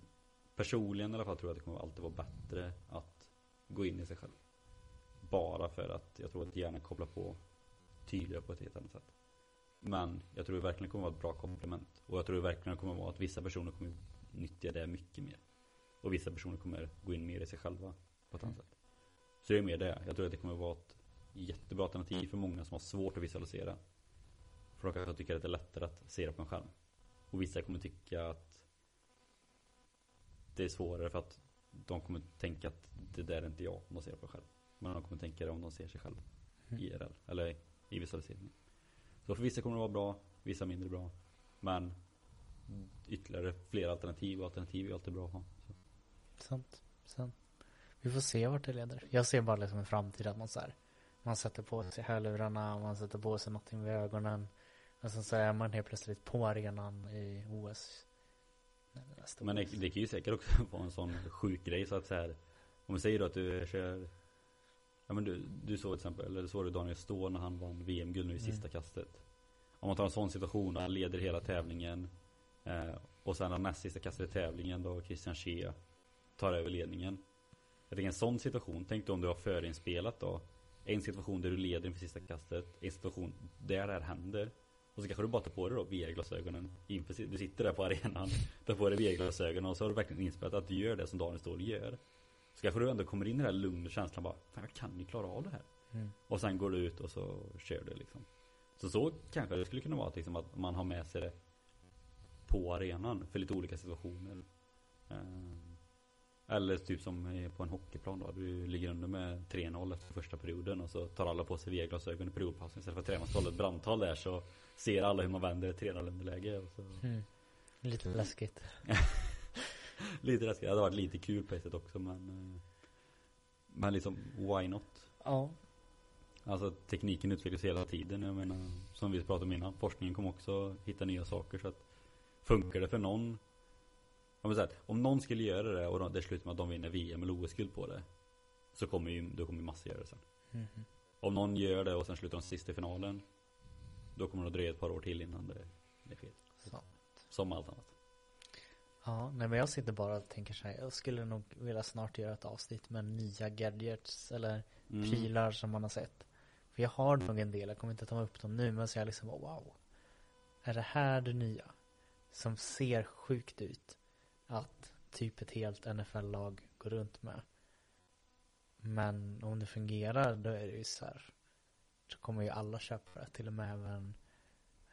Personligen i alla fall tror jag att det kommer alltid vara bättre att gå in i sig själv. Bara för att jag tror att hjärnan kopplar på tydligare på ett helt annat sätt. Men jag tror det verkligen kommer vara ett bra komplement. Och jag tror det verkligen kommer vara att vissa personer kommer nyttja det mycket mer. Och vissa personer kommer gå in mer i sig själva på ett annat sätt. Så det är mer det. Jag tror att det kommer vara ett jättebra alternativ för många som har svårt att visualisera. För de kanske tycker att det är lättare att se det på en skärm. Och vissa kommer tycka att det är svårare för att de kommer tänka att det där är inte jag om de ser det på en skärm. vad de kommer tänka om de ser sig själva Mm. IRL. Eller i visualiseringen. Så för vissa kommer det vara bra, vissa mindre bra. Men ytterligare fler alternativ och alternativ är alltid bra att ha. Så. Sant, sant. Vi får se vart det leder. Jag ser bara liksom en framtid att man så här, man sätter på sig hörlurarna, man sätter på sig någonting vid ögonen. Och sen så är man helt plötsligt på arenan i OS. Men det, det kan ju säkert också *laughs* vara en sån sjuk grej så att så här, Om vi säger då att du kör Ja men du, du såg till exempel, eller du såg du Daniel Ståhl när han vann VM-guld nu i Mm. sista kastet? Om man tar en sån situation, han leder hela tävlingen eh, Och sen den näst sista kastet i tävlingen då Christian Schea Tar över ledningen. Jag tänker en sån situation, tänk dig om du har förinspelat då. En situation där du leder inför sista kastet En situation där det här händer Och så kanske du bara tar på dig då VR-glasögonen si- Du sitter där på arenan Tar på dig VR-glasögonen och så har du verkligen inspelat att du gör det som Daniel Ståhl gör. Så kanske du ändå kommer in i den här lugna känslan bara Fan jag kan ju klara av det här. Mm. Och sen går du ut och så kör du liksom. Så så kanske det skulle kunna vara liksom att man har med sig det På arenan för lite olika situationer. Ehm, Eller typ som på en hockeyplan då Du ligger under med 3-0 efter första perioden Och så tar alla på sig VR-glasögon i periodpassen Istället för att hålla ett brandtal där så Ser alla hur man vänder ett 3-0 underläge och så Mm. Lite läskigt. *laughs* Lite läskigt, det hade varit lite kul på ett sätt också men eh, Men liksom, why not? Ja. Alltså tekniken utvecklas hela tiden, jag menar Som vi pratade om innan, forskningen kommer också hitta nya saker så att Funkar det för någon Om, så här, om någon skulle göra det och det slutar med att de vinner VM eller OS-guld på det Så kommer ju, då kommer ju massor göra det sen Mhm. Om någon gör det och sen slutar de sist i finalen Då kommer det att dröja ett par år till innan det, det sker Så. Som allt annat Ja, nej men jag sitter bara och tänker så här. Jag skulle nog vilja snart göra ett avsnitt med nya gadgets eller Mm. prylar som man har sett. För jag har nog en del, jag kommer inte ta upp dem nu, men så jag liksom wow. Är det här det nya? Som ser sjukt ut. Att typ ett helt NFL-lag går runt med. Men om det fungerar, då är det ju så här. Så kommer ju alla köpa det. Till och med även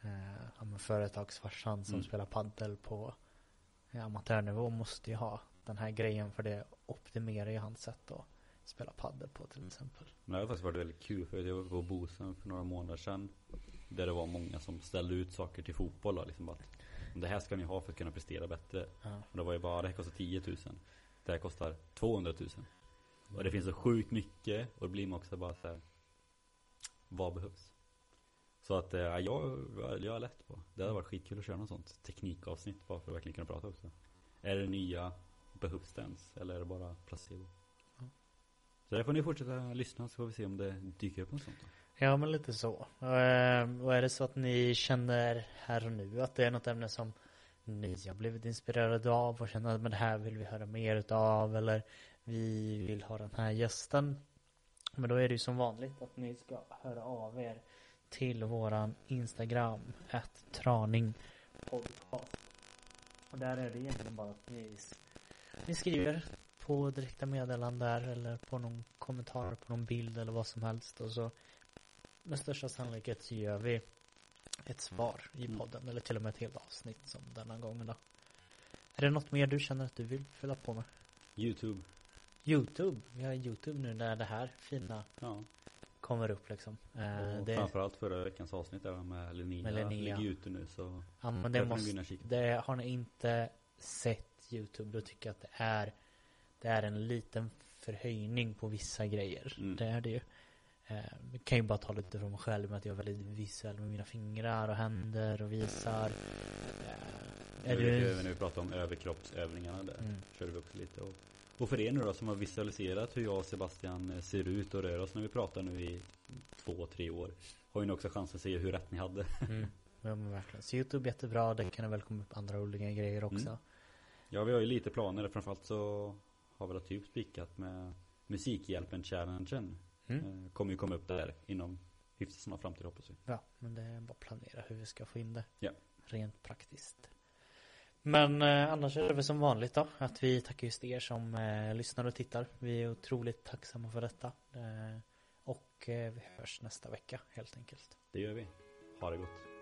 eh, ja, företagsfarsan som Mm. spelar paddel på eh, amatörnivå måste ju ha den här grejen för det optimerar ju hans sätt att spela paddel på till exempel. Men det har faktiskt varit väldigt kul för jag var på Bosön för några månader sedan Där det var många som ställde ut saker till fotboll då, liksom att Det här ska ni ha för att kunna prestera bättre Ja. Och det var ju bara, det här kostar 10 000 Det här kostar 200 000 Och det finns så sjukt mycket och då blir man också bara så här. Vad behövs? Så att eh, jag, jag är lätt på Det hade varit skitkul att köra något sånt teknikavsnitt bara för att verkligen kunna prata också Är det nya, behövs det ens? Eller är det bara placebo? Ja. Så där får ni fortsätta lyssna så får vi se om det dyker upp något sånt då. Ja men lite så. Ehm, och är det så att ni känner här och nu att det är något ämne som ni har blivit inspirerade av och känner att men det här vill vi höra mer utav eller vi vill ha den här gästen. Men då är det ju som vanligt att ni ska höra av er till våran Instagram, att traning podcast. Och där är det egentligen bara att ni, ni skriver på direkta meddelanden där eller på någon kommentar på någon bild eller vad som helst och så med största sannolikhet så gör vi ett svar i Mm. podden eller till och med ett helt avsnitt som denna gången då. Är det något mer du känner att du vill fylla på med? Youtube Youtube, vi har Youtube nu där det här fina Ja kommer upp liksom. Eh, och det, framförallt förra veckans avsnitt där med Linnea, Med Linnea. ligger ute nu så ja, men det måste Det har ni inte sett Youtube då tycker jag att det är Det är en liten förhöjning på vissa grejer. Mm. Det är det ju. Eh, kan ju bara tala lite från mig själv med att jag är väldigt visuell med mina fingrar och händer och visar. Eh, är du... när vi pratar om överkroppsövningarna där Mm. körde vi också lite och, och för er nu då som har visualiserat hur jag och Sebastian eh, ser ut och rör oss när vi pratar nu i två, tre år Har ju ni också chans att se hur rätt ni hade Mm. Ja men verkligen. Så Youtube är jättebra. Där kan det väl komma upp andra roliga grejer också. Mm. Ja vi har ju lite planer, framförallt så har vi väl typ spikat med Musikhjälpen-challengen Mm. Eh, Kommer ju komma upp där inom hyfsat snar framtid hoppas vi Ja, men det är bara att planera hur vi ska få in det. Ja. Rent praktiskt. Men eh, annars är det väl som vanligt då. Att vi tackar just er som eh, lyssnar och tittar. Vi är otroligt tacksamma för detta. Eh, och eh, vi hörs nästa vecka helt enkelt. Det gör vi Ha det gott